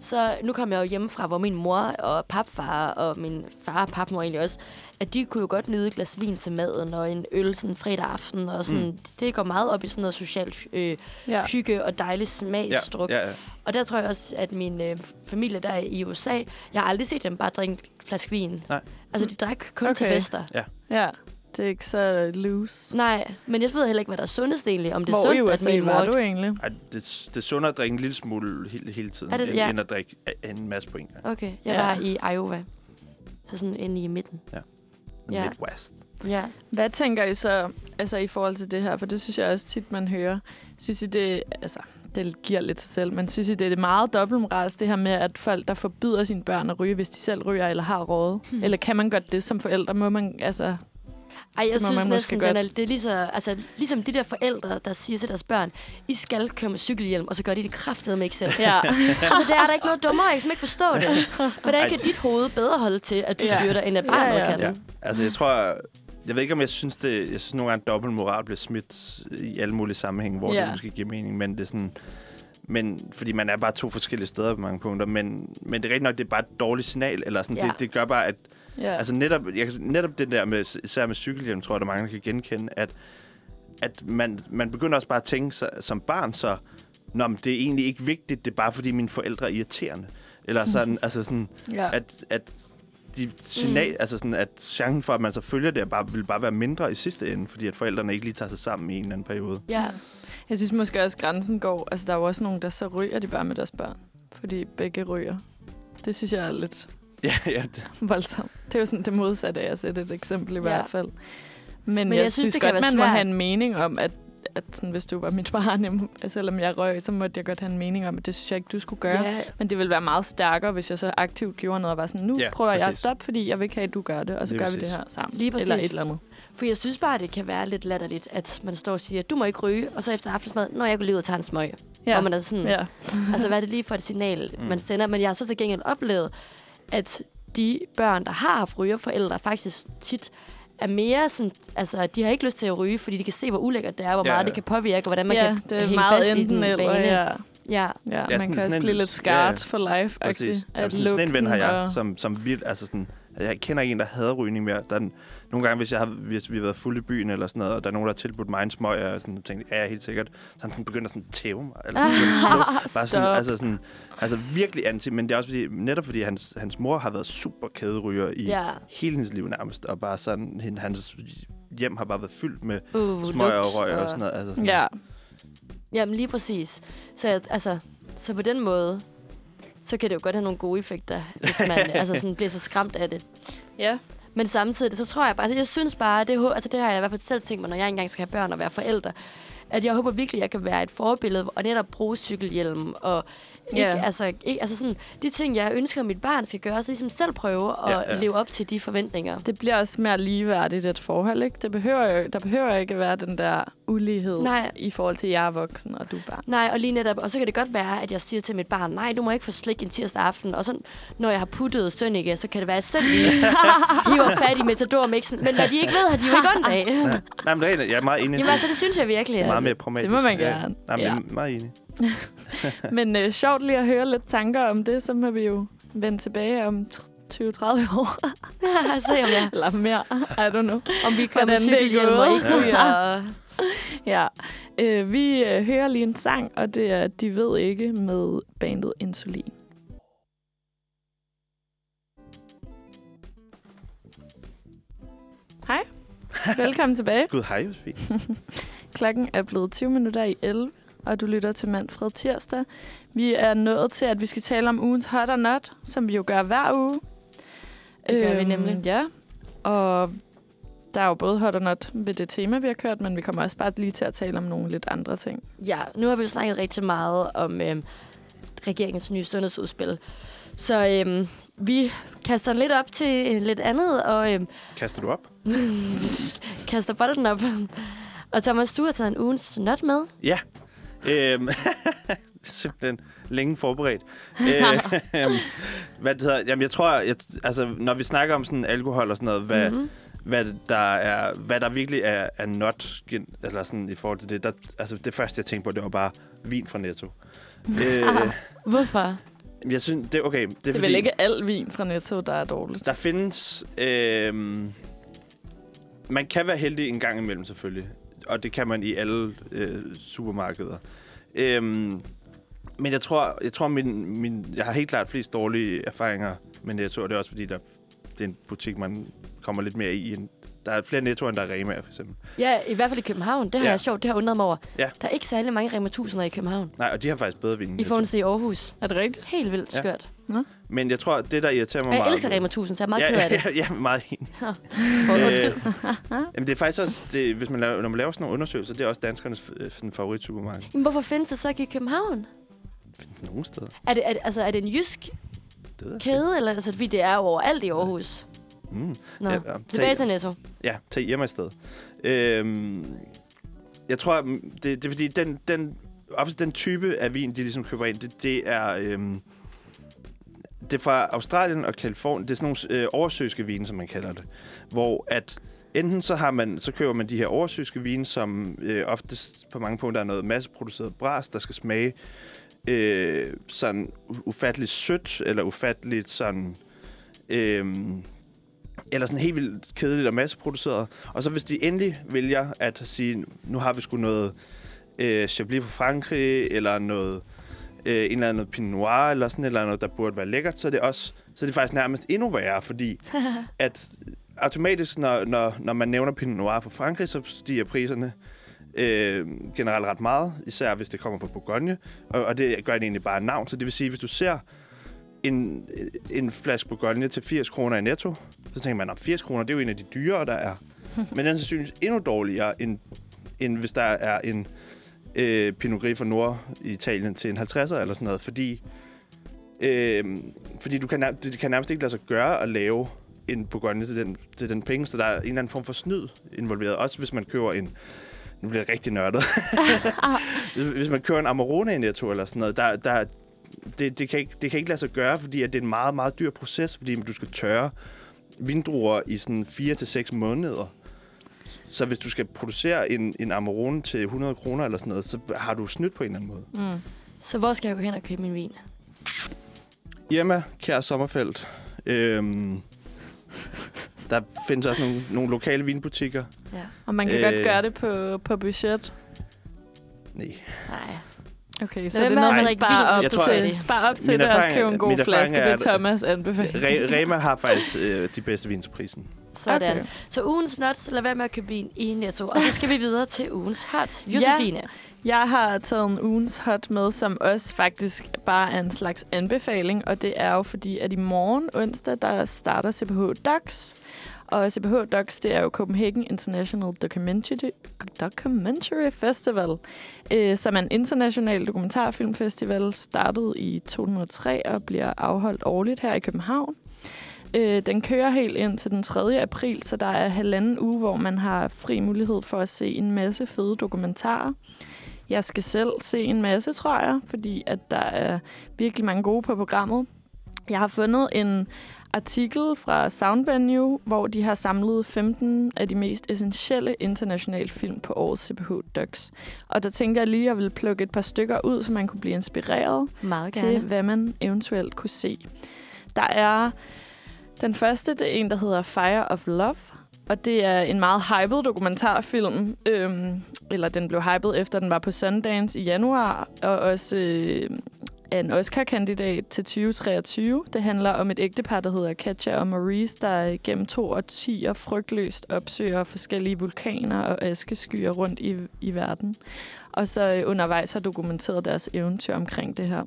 så nu kom jeg jo hjemmefra, hvor min mor og papfar og min far og papmor egentlig også, at de kunne jo godt nyde et glas vin til maden og en øl sådan fredag aften. Og sådan, mm. Det går meget op i sådan noget socialt øh,
Ja.
hygge og dejlig smagsdruk.
Ja, ja, ja.
Og der tror jeg også, at min øh, familie der i USA, jeg har aldrig set dem bare drikke en flaske vin.
Nej.
Altså, de drak kun okay. til fester.
ja, det er ikke så loose.
Nej, men jeg ved heller ikke, hvad der er sundest egentlig. Om det er
Hvor i
sundt, at
USA
min
var du egentlig?
Ej, det, det er sundere at drikke en lille smule hele, hele tiden,
Er det- ja.
end at drikke en masse på en gang.
Okay, jeg
Ja.
var i Iowa. Så sådan inde i midten.
Ja.
Ja.
Midwest.
Ja.
Hvad tænker I så altså, i forhold til det her? For det synes jeg også tit, man hører. Synes I, det, altså, det giver lidt sig selv, men synes I, det er meget dobbeltmoralsk, det her med, at folk, der forbyder sine børn at ryge, hvis de selv ryger eller har rådet?
Hmm.
Eller kan man godt det som forældre? Må man, altså...
Ej, jeg synes næsten,
måske
den er, det er lige så, altså, ligesom de der forældre, der siger til deres børn, I skal køre med cykelhjelm, og så gør de det kraftedeme ikke selv.
Ja. <laughs>
altså, det er der ikke noget dummere, jeg kan ikke forstå det. Hvordan kan dit hoved bedre holde til, at du
Ja.
styrer dig, end at
Ja,
barnet
ja.
kan?
Ja. Altså, jeg tror... Jeg ved ikke, om jeg synes det... Jeg synes nogle gange, at dobbeltmoral bliver smidt i alle mulige sammenhænge, hvor
Ja.
det måske giver mening, men det er sådan... Men, fordi man er bare to forskellige steder på mange punkter, men, men det er rigtigt nok, det er bare et dårligt signal, eller sådan,
Ja.
det, det gør bare, at
ja.
Altså netop, jeg, netop det der med, især med cykelhjelm, tror jeg, der er mange, der kan genkende, at at man, man begynder også bare at tænke sig, som barn, så Nå, men det er egentlig ikke vigtigt, det er bare fordi mine forældre er irriterende. Eller sådan, altså sådan,
Ja.
at, at de signal, mm. altså sådan, at chancen for, at man så følger det, bare, vil bare være mindre i sidste ende, fordi at forældrene ikke lige tager sig sammen i en eller anden periode.
Ja.
Jeg synes måske også, at grænsen går... Altså, der er jo også nogen, der så ryger de bare med deres børn. Fordi begge ryger. Det synes jeg er lidt
Ja, ja. Det,
voldsomt. Det er jo sådan det modsatte af at sætte et eksempel i
Ja.
hvert fald. Men,
Men
jeg,
jeg synes,
synes,
det kan
godt, man må
svært.
have en mening om, at, at sådan, hvis du var mit barn, selvom jeg røg, så måtte jeg godt have en mening om, at det synes jeg ikke, du skulle gøre.
Ja,
Men det ville være meget stærkere, hvis jeg så aktivt gjorde noget og var sådan, nu
Ja,
ja, prøver jeg at
præcis.
stoppe, fordi jeg vil ikke have, at du gør det, og så
Lige
gør vi
præcis.
det her sammen.
Lige præcis.
Eller et eller andet.
For jeg synes bare, det kan være lidt latterligt, at man står og siger, du må ikke ryge, og så efter aftensmad, når jeg går lige ud og tager en smøg. Ja.
Ja.
Og man er sådan,
Ja. <laughs>
altså hvad er det lige for et signal,
Mm.
man sender? Men jeg har så til gengæld oplevet, at de børn, der har haft rygerforældre, faktisk tit er mere sådan, altså de har ikke lyst til at ryge, fordi de kan se, hvor ulækkert det er, hvor
Ja,
meget
ja.
det kan påvirke, og hvordan man
ja,
kan
det er
hænge
meget
fast i
enten
den
eller,
bane.
ja.
Ja.
Ja,
Ja,
man
sådan-
kan
sådan
også
en-
blive lidt
ja,
skarpt for life
præcis. Ja, sådan en ven har jeg,
lugten
som, som vildt, altså sådan, jeg kender en, der hader rygning mere. Der er, nogle gange, hvis, jeg har, hvis vi har været fulde i byen eller sådan noget, og der er nogen, der har tilbudt mig en smøg, og jeg sådan, tænkte, ja, helt sikkert. Så han sådan begynder sådan at tæve mig. Eller sådan, at slå. <laughs> Bare sådan, altså, sådan, altså virkelig anti, men det er også fordi, netop fordi hans, hans mor har været super kæderyger i
Ja.
hele hendes liv nærmest, og bare sådan, hans hjem har bare været fyldt med
Uh,
smøger og røg og sådan noget. Altså sådan,
Ja,
Jamen lige præcis. Så, jeg, altså, så på den måde, så kan det jo godt have nogle gode effekter, hvis man <laughs> altså sådan, bliver så skræmt af det.
ja.
Men samtidig, så tror jeg bare, altså, jeg synes bare, det, altså, det har jeg i hvert fald selv tænkt mig, når jeg engang skal have børn og være forældre, at jeg håber virkelig, at jeg kan være et forbillede og netop bruge cykelhjelm og ikke,
Ja.
altså, ikke, altså sådan, de ting, jeg ønsker, at mit barn skal gøre, så ligesom selv prøve at
Ja,
ja,
ja.
ja. leve op til de forventninger.
Det bliver også mere ligeværdigt et forhold, ikke? Det behøver jo, der behøver ikke være den der ulighed
Nej.
i forhold til, at jeg er voksen, og du er barn.
Nej, og lige netop, og så kan det godt være, at jeg siger til mit barn, nej, du må ikke få slik en tirsdag aften, og så når jeg har puttet Sønneke, så kan det være, at jeg selv <laughs> hiver fat i metadormixen, men hvad de ikke ved, har de jo ikke ondt af.
Nej, men det er, jeg er meget enig.
Jamen altså, det synes jeg virkelig.
meget mere pragmatisk.
Det må man
Ja.
gerne.
Nej, men
Ja.
er meget enig.
Men øh, sjovt lige at høre lidt tanker om det, så må vi jo vende tilbage om t- 20-30 år. <laughs>
Se om, jeg,
Eller mere. I don't know.
om vi kører med
er
cykelhjelm og ikke ryger. <laughs> Og...
Ja. Øh, vi øh, hører lige en sang, og det er De ved ikke med bandet Insulin. Hej. <laughs> Velkommen tilbage.
Gud, hej, Josefine.
Klokken er blevet 20 minutter i 11, og du lytter til Manfred Tirsdag. Vi er nået til, at vi skal tale om ugens hot or not, som vi jo gør hver uge.
Det gør vi
Øhm,
nemlig.
Ja, og der er jo både hot or not ved det tema, vi har kørt, men vi kommer også bare lige til at tale om nogle lidt andre ting.
Ja, nu har vi jo snakket rigtig meget om øhm, regeringens nye sundhedsudspil. Så øhm, vi kaster lidt op til øh, lidt andet, og øhm,
Kaster du op? <laughs>
kaster bolden op. Og Thomas, du har taget en ugens not med.
Ja. Øhm, <laughs> simpelthen længe forberedt. <laughs> øhm, hvad det hedder, jamen jeg tror, jeg, altså, når vi snakker om sådan alkohol og sådan noget, hvad,
Mhm.
mm-hmm. hvad, der, er, hvad der virkelig er, er not, eller sådan i forhold til det, der, altså det første, jeg tænkte på, det var bare vin fra Netto. <laughs> øh,
Hvorfor?
jeg synes, det er okay. Det er,
Det er
fordi,
vel ikke al vin fra Netto, der er dårligt.
Der findes... Øh, man kan være heldig en gang imellem, selvfølgelig. Og det kan man i alle øh, supermarkeder. Øhm, men jeg tror, jeg tror min, min, jeg har helt klart flest dårlige erfaringer med Netto, og det er også fordi, der, det er en butik, man kommer lidt mere i. End, der er flere Nettoer, end der er Rema, for eksempel.
Ja, i hvert fald i København. Det har
Ja.
ja. jeg sjovt, det har jeg undret mig over.
Ja.
Der er ikke særlig mange Rema 1000'er i København.
Nej, og de har faktisk bedre vin. end
I
Netto.
forhold til i Aarhus.
Er det rigtigt?
Helt vildt
Ja.
skørt.
Men jeg tror, det der irriterer mig
jeg
meget...
elsker Rema 1000, så jeg er meget
ja,
ked af det.
Ja, ja, meget enig. Øh. Jamen, det er faktisk også, det, hvis man laver, når man laver sådan nogle undersøgelser, det er også danskernes øh, favoritsupermarked.
Men hvorfor findes det så ikke i København?
Nogle steder.
Er det, er, altså, er det en jysk
Det jeg
kæde, eller altså, fordi det er jo overalt i Aarhus?
Mm.
Nå,
Ja,
tilbage
Tag-
til Netto.
Ja, tag hjem i stedet. Øhm, jeg tror, mm, det, det er fordi, den, den, den type af vin, de ligesom køber ind, det, det er... Øhm, det er fra Australien og Kalifornien. Det er sådan nogle øh, oversøiske vine, som man kalder det. Hvor at enten så, har man, så køber man de her oversøiske vine, som øh, oftest på mange punkter er noget masseproduceret bras, der skal smage øh, sådan ufatteligt sødt, eller ufatteligt sådan... Øh, eller sådan helt vildt kedeligt og masseproduceret. Og så hvis de endelig vælger at sige, nu har vi sgu noget øh, Chablis fra Frankrig, eller noget, øh, en eller anden Pinot Noir, eller sådan et eller andet, der burde være lækkert, så er det også så er det faktisk nærmest endnu værre, fordi <laughs> at automatisk, når, når, når man nævner Pinot Noir fra Frankrig, så stiger priserne øh, generelt ret meget, især hvis det kommer fra Bourgogne, og, og det gør det egentlig bare navn. Så det vil sige, hvis du ser en, en flaske Bourgogne til 80 kroner i netto, så tænker man, at 80 kroner, det er jo en af de dyrere, der er. <laughs> Men den sandsynligvis endnu dårligere, end, end hvis der er en øh, Pinot Gris fra Norditalien til en 50'er eller sådan noget, fordi, øh, fordi du kan, det kan nærmest ikke lade sig gøre at lave en Bourgogne til den, til den penge, så der er en eller anden form for snyd involveret. Også hvis man køber en... Nu bliver det rigtig nørdet. <laughs> hvis, man køber en Amarone i Netto eller sådan noget, der, der, det, det, kan ikke, det kan ikke lade sig gøre, fordi at det er en meget, meget dyr proces, fordi du skal tørre vindruer i sådan 4 til seks måneder. Så hvis du skal producere en, en Amarone til 100 kroner eller sådan noget, så har du snydt på en eller anden måde.
Mm.
Så hvor skal jeg gå hen og købe min vin?
Irma, kære Sommerfelt. Øhm, der findes også nogle, nogle lokale vinbutikker.
Ja.
Og man kan
Øh.
godt gøre det på, på budget.
Nej.
Nej.
Okay, så
Lad
det er noget,
at
man sparer
vin,
op
Jeg tror,
til.
at-
Spar op til
Min
det, og
er-
en god flaske.
er,
Det er Thomas anbefaling.
Re- Rema har faktisk øh, de bedste vin til prisen.
Sådan.
Okay.
Så ugens nuts, lad være med at købe vin i Netto. Og så skal vi videre til ugens hot. Josefine.
Jeg har taget en ugens hot med, som også faktisk bare er en slags anbefaling, og det er jo fordi, at i morgen onsdag, der starter CPH Docs. Og CPH Docs, det er jo Copenhagen International Documentary, Documentary Festival, øh, som er en international dokumentarfilmfestival, startet i 2003 og bliver afholdt årligt her i København. Øh, den kører helt ind til den 3. april, så der er halvanden uge, hvor man har fri mulighed for at se en masse fede dokumentarer. Jeg skal selv se en masse, tror jeg, fordi at der er virkelig mange gode på programmet. Jeg har fundet en artikel fra Soundvenue, hvor de har samlet 15 af de mest essentielle internationale film på årets CPH Docs. Og der tænkte jeg lige, at jeg ville plukke et par stykker ud, så man kunne blive inspireret til, hvad man eventuelt kunne se. Der er den første, det er en, der hedder Fire of Love, og det er en meget hyped dokumentarfilm, øhm, eller den blev hyped efter den var på Sundance i januar, og også øh, er en Oscar-kandidat til 2023. Det handler om et ægtepar, der hedder Katja og Maurice, der gennem to årtier frygtløst opsøger forskellige vulkaner og askeskyer rundt i, i verden. Og så øh, undervejs har dokumenteret deres eventyr omkring det her.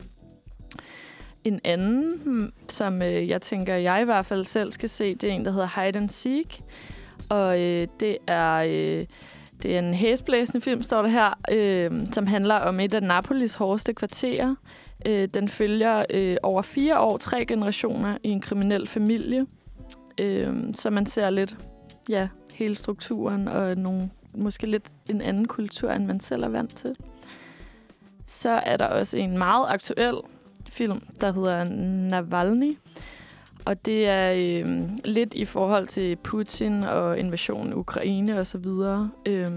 En anden, som øh, jeg tænker, jeg i hvert fald selv skal se, det er en, der hedder Hide and Seek. Og øh, det er... Øh, det er en hæsblæsende film, står der her, øh, som handler om et af Napolis hårdeste kvarterer. Øh, den følger øh, over fire år, tre generationer i en kriminel familie. Øh, så man ser lidt, ja, hele strukturen og nogle, måske lidt en anden kultur, end man selv er vant til. Så er der også en meget aktuel film, der hedder Navalny. Og det er øh, lidt i forhold til Putin og invasionen i Ukraine og så videre. Øh,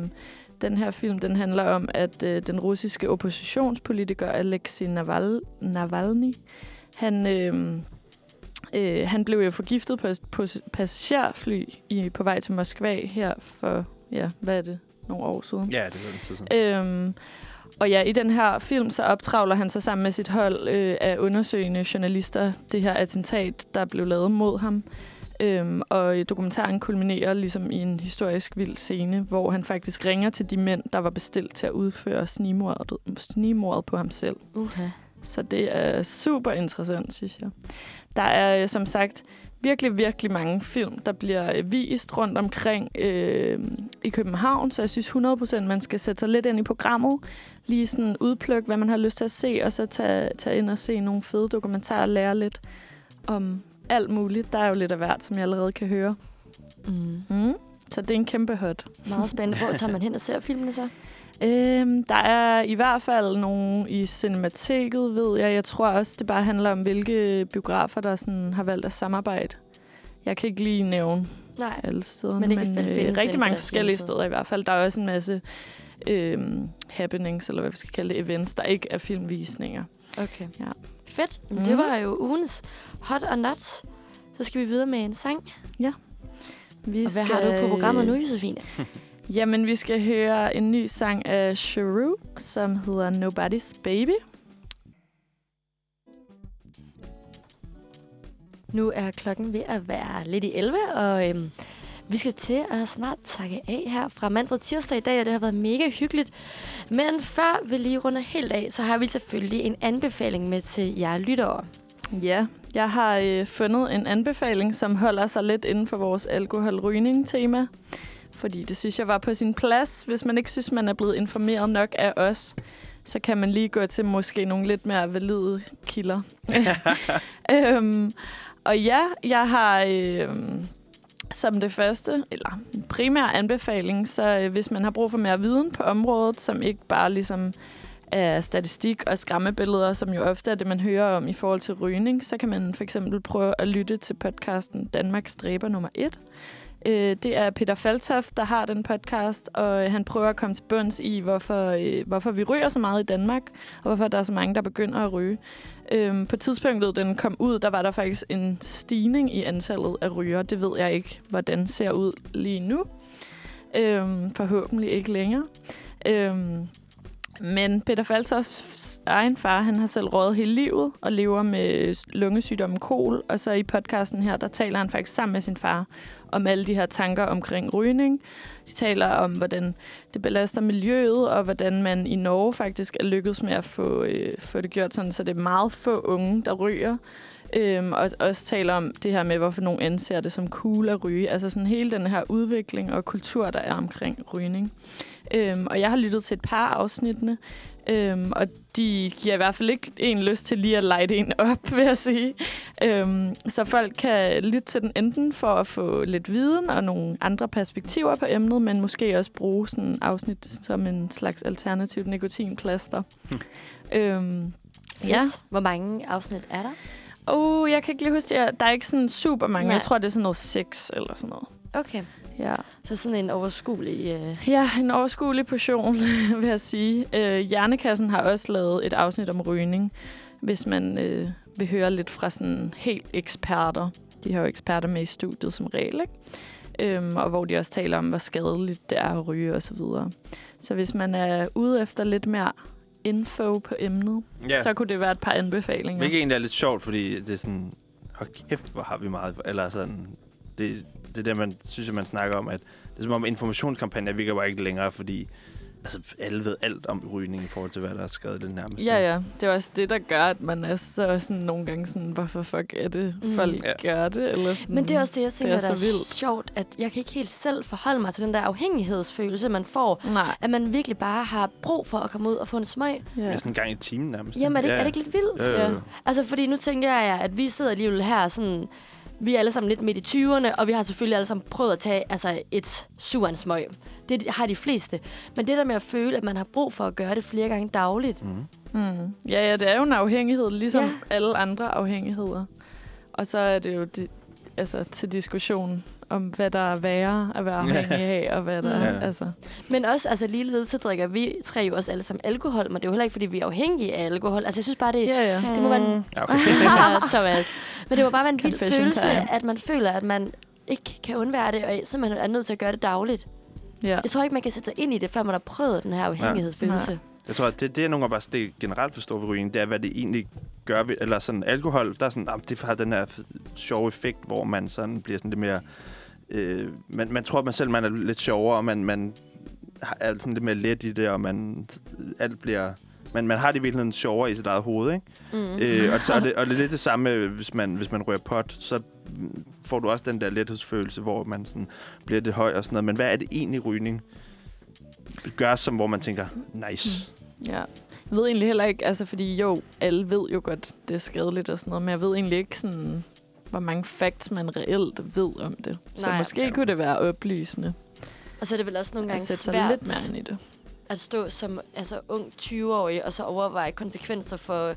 den her film den handler om, at øh, den russiske oppositionspolitiker Alexei Naval Navalny, han, øh, øh, han blev jo forgiftet på, på passagerfly i, på vej til Moskva her for, ja, hvad er det, nogle år siden.
Ja, det er den tid siden.
Øhm, og ja, i den her film, så optravler han sig sammen med sit hold øh, af undersøgende journalister det her attentat, der blev lavet mod ham. Øhm, og dokumentaren kulminerer ligesom i en historisk vild scene, hvor han faktisk ringer til de mænd, der var bestilt til at udføre snigmordet, snigmordet på ham selv.
Okay.
Så det er super interessant, synes jeg. Der er øh, som sagt virkelig, virkelig mange film, der bliver øh, vist rundt omkring øh, i København, så jeg synes 100% man skal sætte sig lidt ind i programmet, lige sådan udplukke, hvad man har lyst til at se, og så tage, tage ind og se nogle fede dokumentarer og lære lidt om alt muligt. Der er jo lidt af hvert, som jeg allerede kan høre.
Mm.
Mm. Så det er en kæmpe hot.
Meget spændende. Hvor tager man hen og ser <laughs> filmene så?
Øhm, der er i hvert fald nogle i Cinemateket, ved jeg. Jeg tror også, det bare handler om, hvilke biografer, der sådan har valgt at samarbejde. Jeg kan ikke lige nævne
Nej.
alle stederne,
Men
men, øh, rigtig mange forskellige steder i hvert fald. Der er også en masse øhm, happenings, eller hvad vi skal kalde det, events, der ikke er filmvisninger.
Okay.
Ja.
Fedt. Mm.
Mm.
Det var jo ugens hot og not. Så skal vi videre med en sang.
Vi
Og hvad har du på programmet nu, Josefine? <laughs>
Jamen, vi skal høre en ny sang af Shrew, som hedder Nobody's Baby.
Nu er klokken ved at være lidt i 11, og øhm, vi skal til at snart takke af her fra Manfred Tirsdag i dag, og det har været mega hyggeligt. Men før vi lige runder helt af, så har vi selvfølgelig en anbefaling med til jer lyttere.
Ja, jeg har øh, fundet en anbefaling, som holder sig lidt inden for vores alkoholrygning-tema. Fordi det synes jeg var på sin plads. Hvis man ikke synes, man er blevet informeret nok af os, så kan man lige gå til måske nogle lidt mere valide kilder. <laughs> øhm, og ja, jeg har øh, som det første, eller primær anbefaling, så øh, hvis man har brug for mere viden på området, som ikke bare ligesom er statistik og skræmmebilleder, som jo ofte er det, man hører om i forhold til rygning, så kan man for eksempel prøve at lytte til podcasten Danmarks Stræber nummer 1. Øh, det er Peter Faltoft, der har den podcast, og øh, han prøver at komme til bunds i, hvorfor, øh, hvorfor vi ryger så meget i Danmark, og hvorfor der er så mange, der begynder at ryge. Øh, på tidspunktet, den kom ud, der var der faktisk en stigning i antallet af ryger. Det ved jeg ikke, hvordan ser ud lige nu. Øh, forhåbentlig ikke længere. Øh, men Peter Faltofts egen far, han har selv røget hele livet og lever med lungesygdommen kol. Og så i podcasten her, der taler han faktisk sammen med sin far om alle de her tanker omkring rygning. De taler om, hvordan det belaster miljøet, og hvordan man i Norge faktisk er lykkedes med at få, øh, få det gjort sådan, så det er meget få unge, der ryger. Øhm, og også taler om det her med, hvorfor nogen anser det som cool at ryge. Altså sådan hele den her udvikling og kultur, der er omkring rygning. Øhm, og jeg har lyttet til et par afsnittene, øhm, og de giver i hvert fald ikke en lyst til lige at light en op, vil jeg sige. Øhm, så folk kan lytte til den enten for at få lidt viden og nogle andre perspektiver på emnet, men måske også bruge sådan en afsnit som en slags alternativt nikotinplaster.
Hmm.
Øhm, ja.
Hvor mange afsnit er der?
Oh, jeg kan ikke lige huske, det. der er ikke sådan super mange.
Nej.
Jeg tror, det er sådan noget seks eller sådan noget.
Okay,
Ja.
så sådan en overskuelig... Øh...
Ja, en overskuelig portion, <laughs> vil jeg sige. Øh, Hjernekassen har også lavet et afsnit om rygning, hvis man øh, vil høre lidt fra sådan helt eksperter. De har jo eksperter med i studiet som regel, ikke? Øhm, og hvor de også taler om, hvor skadeligt det er at ryge og så videre. Så hvis man er ude efter lidt mere info på emnet,
Ja.
så kunne det være et par anbefalinger.
Hvilket egentlig er lidt sjovt, fordi det er sådan, hold kæft, hvor har vi meget, eller sådan, det, det er det, man synes, at man snakker om, at det er som om informationskampagner virker bare ikke længere, fordi altså, alle ved alt om rygning i forhold til, hvad der er skrevet det nærmest.
Ja, ja. Det er også det, der gør, at man er så sådan nogle gange sådan, hvorfor fuck er det,
Mm.
folk
Ja.
gør det? Eller sådan.
Men det er også det, jeg tænker,
er
det er,
så
der er
vildt.
sjovt, at jeg kan ikke helt selv forholde mig til den der afhængighedsfølelse, man får.
Nej.
At man virkelig bare har brug for at komme ud og få en smøg.
Ja.
Ja. sådan en gang i timen nærmest.
Jamen, er det,
ja.
er det ikke lidt vildt?
Ja.
ja.
Altså, fordi nu tænker jeg, at vi sidder alligevel her sådan... Vi er alle sammen lidt midt i 20'erne, og vi har selvfølgelig alle sammen prøvet at tage altså, et suransmøg. Det har de fleste. Men det der med at føle, at man har brug for at gøre det flere gange dagligt.
Mm.
Mm. Ja, ja, det er jo en afhængighed, ligesom
Ja.
alle andre afhængigheder. Og så er det jo di- altså, til diskussion om, hvad der er værre at være afhængig af, og hvad der
Ja.
er... Altså.
Men også, altså ligeledes, så drikker vi tre jo også alle sammen alkohol, men det er jo heller ikke, fordi vi er afhængige af alkohol. Altså, jeg synes bare, det,
Ja, ja.
det må være en
Ja, okay. <laughs>
ja, Thomas. Men det var bare være en vild følelse,
time.
at man føler, at man ikke kan undvære det, og simpelthen er nødt til at gøre det dagligt.
ja.
Jeg tror ikke, man kan sætte sig ind i det, før man har prøvet den her afhængighedsfølelse.
Jeg tror, at det, det er nogle af bare det generelt forstår ved rygning, det er, hvad det egentlig gør ved, eller sådan alkohol, der er sådan, ah, det har den her sjove effekt, hvor man sådan bliver sådan lidt mere, øh, man, man tror, at man selv man er lidt sjovere, og man, man har- er sådan lidt mere let i det, og man, alt bliver, man, man har det i virkeligheden sjovere i sit eget hoved, ikke?
Mm.
Øh, og, så er det, og det er lidt det <laughs> samme, hvis man, hvis man rører pot, så mm, får du også den der lethedsfølelse, hvor man sådan bliver lidt høj og sådan noget. Men hvad er det egentlig rygning gør, som hvor man tænker, nice?
ja. Jeg ved egentlig heller ikke, altså fordi jo, alle ved jo godt, det er skadeligt og sådan noget, men jeg ved egentlig ikke sådan, hvor mange facts man reelt ved om det. Så
Nej.
måske
Ja.
kunne det være oplysende
Og så er det vel også nogle
at
gange
sætte sig
svært
lidt mere ind i det.
at stå som altså, ung 20-årig, og så overveje konsekvenser for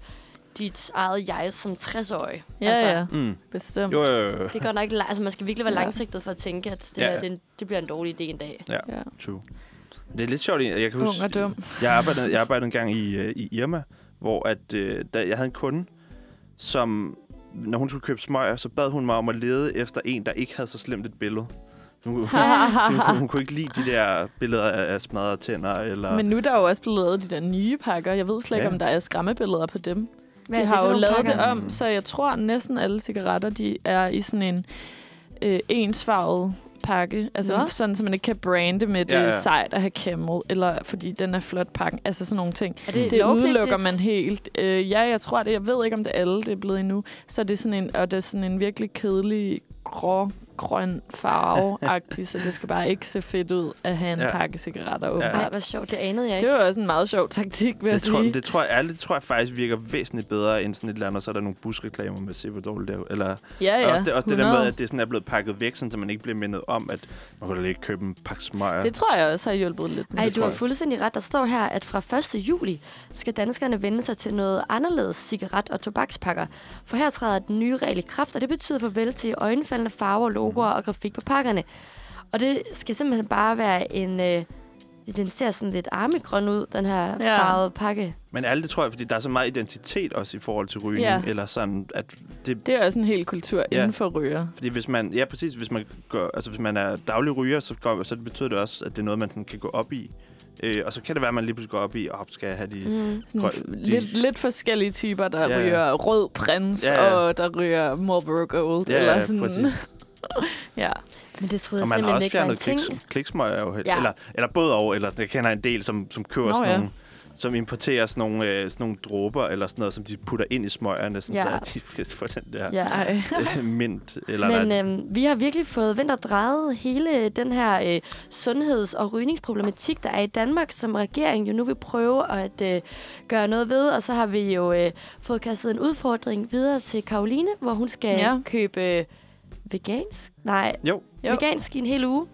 dit eget jeg som 60-årig.
Ja,
altså,
ja,
Mm.
bestemt.
Jo, jo, jo.
Det er godt nok, altså man skal virkelig være
Ja.
langsigtet for at tænke, at det,
Ja,
her, det, en- det bliver en dårlig idé en dag.
Ja,
Ja.
true. Det er lidt sjovt. Jeg kan
Ung
huske,
og dum.
Jeg arbejdede, jeg arbejdede en gang i, øh, i Irma, hvor at, øh, da jeg havde en kunde, som, når hun skulle købe smøger, så bad hun mig om at lede efter en, der ikke havde så slemt et billede. <laughs> Hun, hun, hun, kunne ikke lide de der billeder af, af smadrede tænder. Eller...
Men nu er der jo også blevet lavet de der nye pakker. Jeg ved slet ikke,
Ja.
om der er skræmmebilleder på dem.
Hvad
de har jo lavet
pakker?
det om, så jeg tror, at næsten alle cigaretter, de er i sådan en øh, ensfarvet pakke. Altså
Nå.
sådan, så man ikke kan brande med, det
Ja, ja.
sejt at have Camel, eller fordi den er flot pakken. Altså sådan nogle ting.
Er det,
Det udelukker man helt. Øh, ja, jeg tror det. Jeg ved ikke, om det er alle, det er blevet endnu. Så er det sådan en, og det er sådan en virkelig kedelig grå grøn farve så det skal bare ikke se fedt ud at have en
Ja.
ja. pakke cigaretter
Ja.
åbenbart.
Ej, hvor sjovt. Det anede jeg
Det
ikke.
var også en meget sjov taktik, vil jeg
Det tror,
sige.
det tror jeg ærligt, det tror jeg faktisk virker væsentligt bedre end sådan et eller andet, så er der nogle busreklamer med se hvor dårligt det er. Eller
ja,
og
ja,
også det, også det der
100.
med, at det sådan er blevet pakket væk, sådan, så man ikke bliver mindet om, at man kunne da lige købe en pakke smøger.
Det tror jeg også har hjulpet lidt.
Ej,
det
du
tror
har
jeg.
fuldstændig ret. Der står her, at fra 1. juli skal danskerne vende sig til noget anderledes cigaret- og tobakspakker. For her træder den nye regel i kraft, og det betyder farvel til øjenfaldende farver, logoer og grafik på pakkerne. Og det skal simpelthen bare være en... Øh, den ser sådan lidt armegrøn ud, den her
Ja.
farvede pakke.
Men alt det tror jeg, fordi der er så meget identitet også i forhold til rygning,
Ja.
eller sådan, at det,
Det er også en hel kultur
Ja.
inden for ryger.
Fordi hvis man, ja præcis, hvis man, går, altså hvis man er daglig ryger, så, går, så betyder det også, at det er noget, man sådan kan gå op i. Øh, og så kan det være, at man lige pludselig går op i, op skal jeg have de...
Mm.
Grøn- de-
lidt, lidt forskellige typer, der
Ja,
ja,
ja.
ryger rød prins,
Ja,
ja,
ja.
og der ryger Marlboro Gold.
Ja,
eller
ja,
sådan.
præcis. <laughs>
ja.
Men det troede
Og
jeg simpelthen ikke var en
fjernet
ting.
kliks, kliksmøger jo.
Ja.
Ja. Eller, eller både og, eller jeg kender en del, som, som køber
Nå,
sådan
ja.
nogle som importerer sådan nogle, øh, sådan nogle dråber eller sådan noget, som de putter ind i smøgerne, sådan,
Ja.
så at de <laughs> kan få den der
Ja.
Øh, mint. Eller
Men øhm, vi har virkelig fået vendt og drejet hele den her øh, sundheds- og rygningsproblematik, der er i Danmark, som regeringen jo nu vil prøve at øh, gøre noget ved. Og så har vi jo øh, fået kastet en udfordring videre til Karoline, hvor hun skal.
Ja.
købe øh, vegansk. Nej,
Jo,
Jo.
vegansk i en hel uge.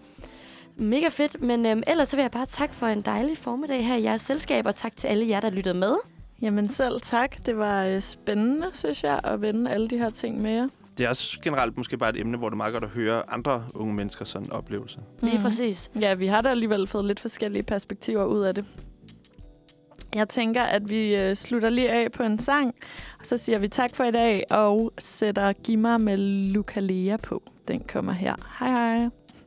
Mega fedt, men øhm, ellers så vil jeg bare takke for en dejlig formiddag her i jeres selskab, og tak til alle jer, der lyttede med.
Jamen selv tak. Det var øh, spændende, synes jeg, at vende alle de her ting med jer.
det er også generelt måske bare et emne, hvor det er meget godt at høre andre unge mennesker sådan oplevelse.
Lige
Mhm.
præcis.
Ja, vi har da alligevel fået lidt forskellige perspektiver ud af det. Jeg tænker, at vi øh, slutter lige af på en sang, og så siger vi tak for i dag, og sætter Gimmer med Lukalea på. Den kommer her. Hej hej.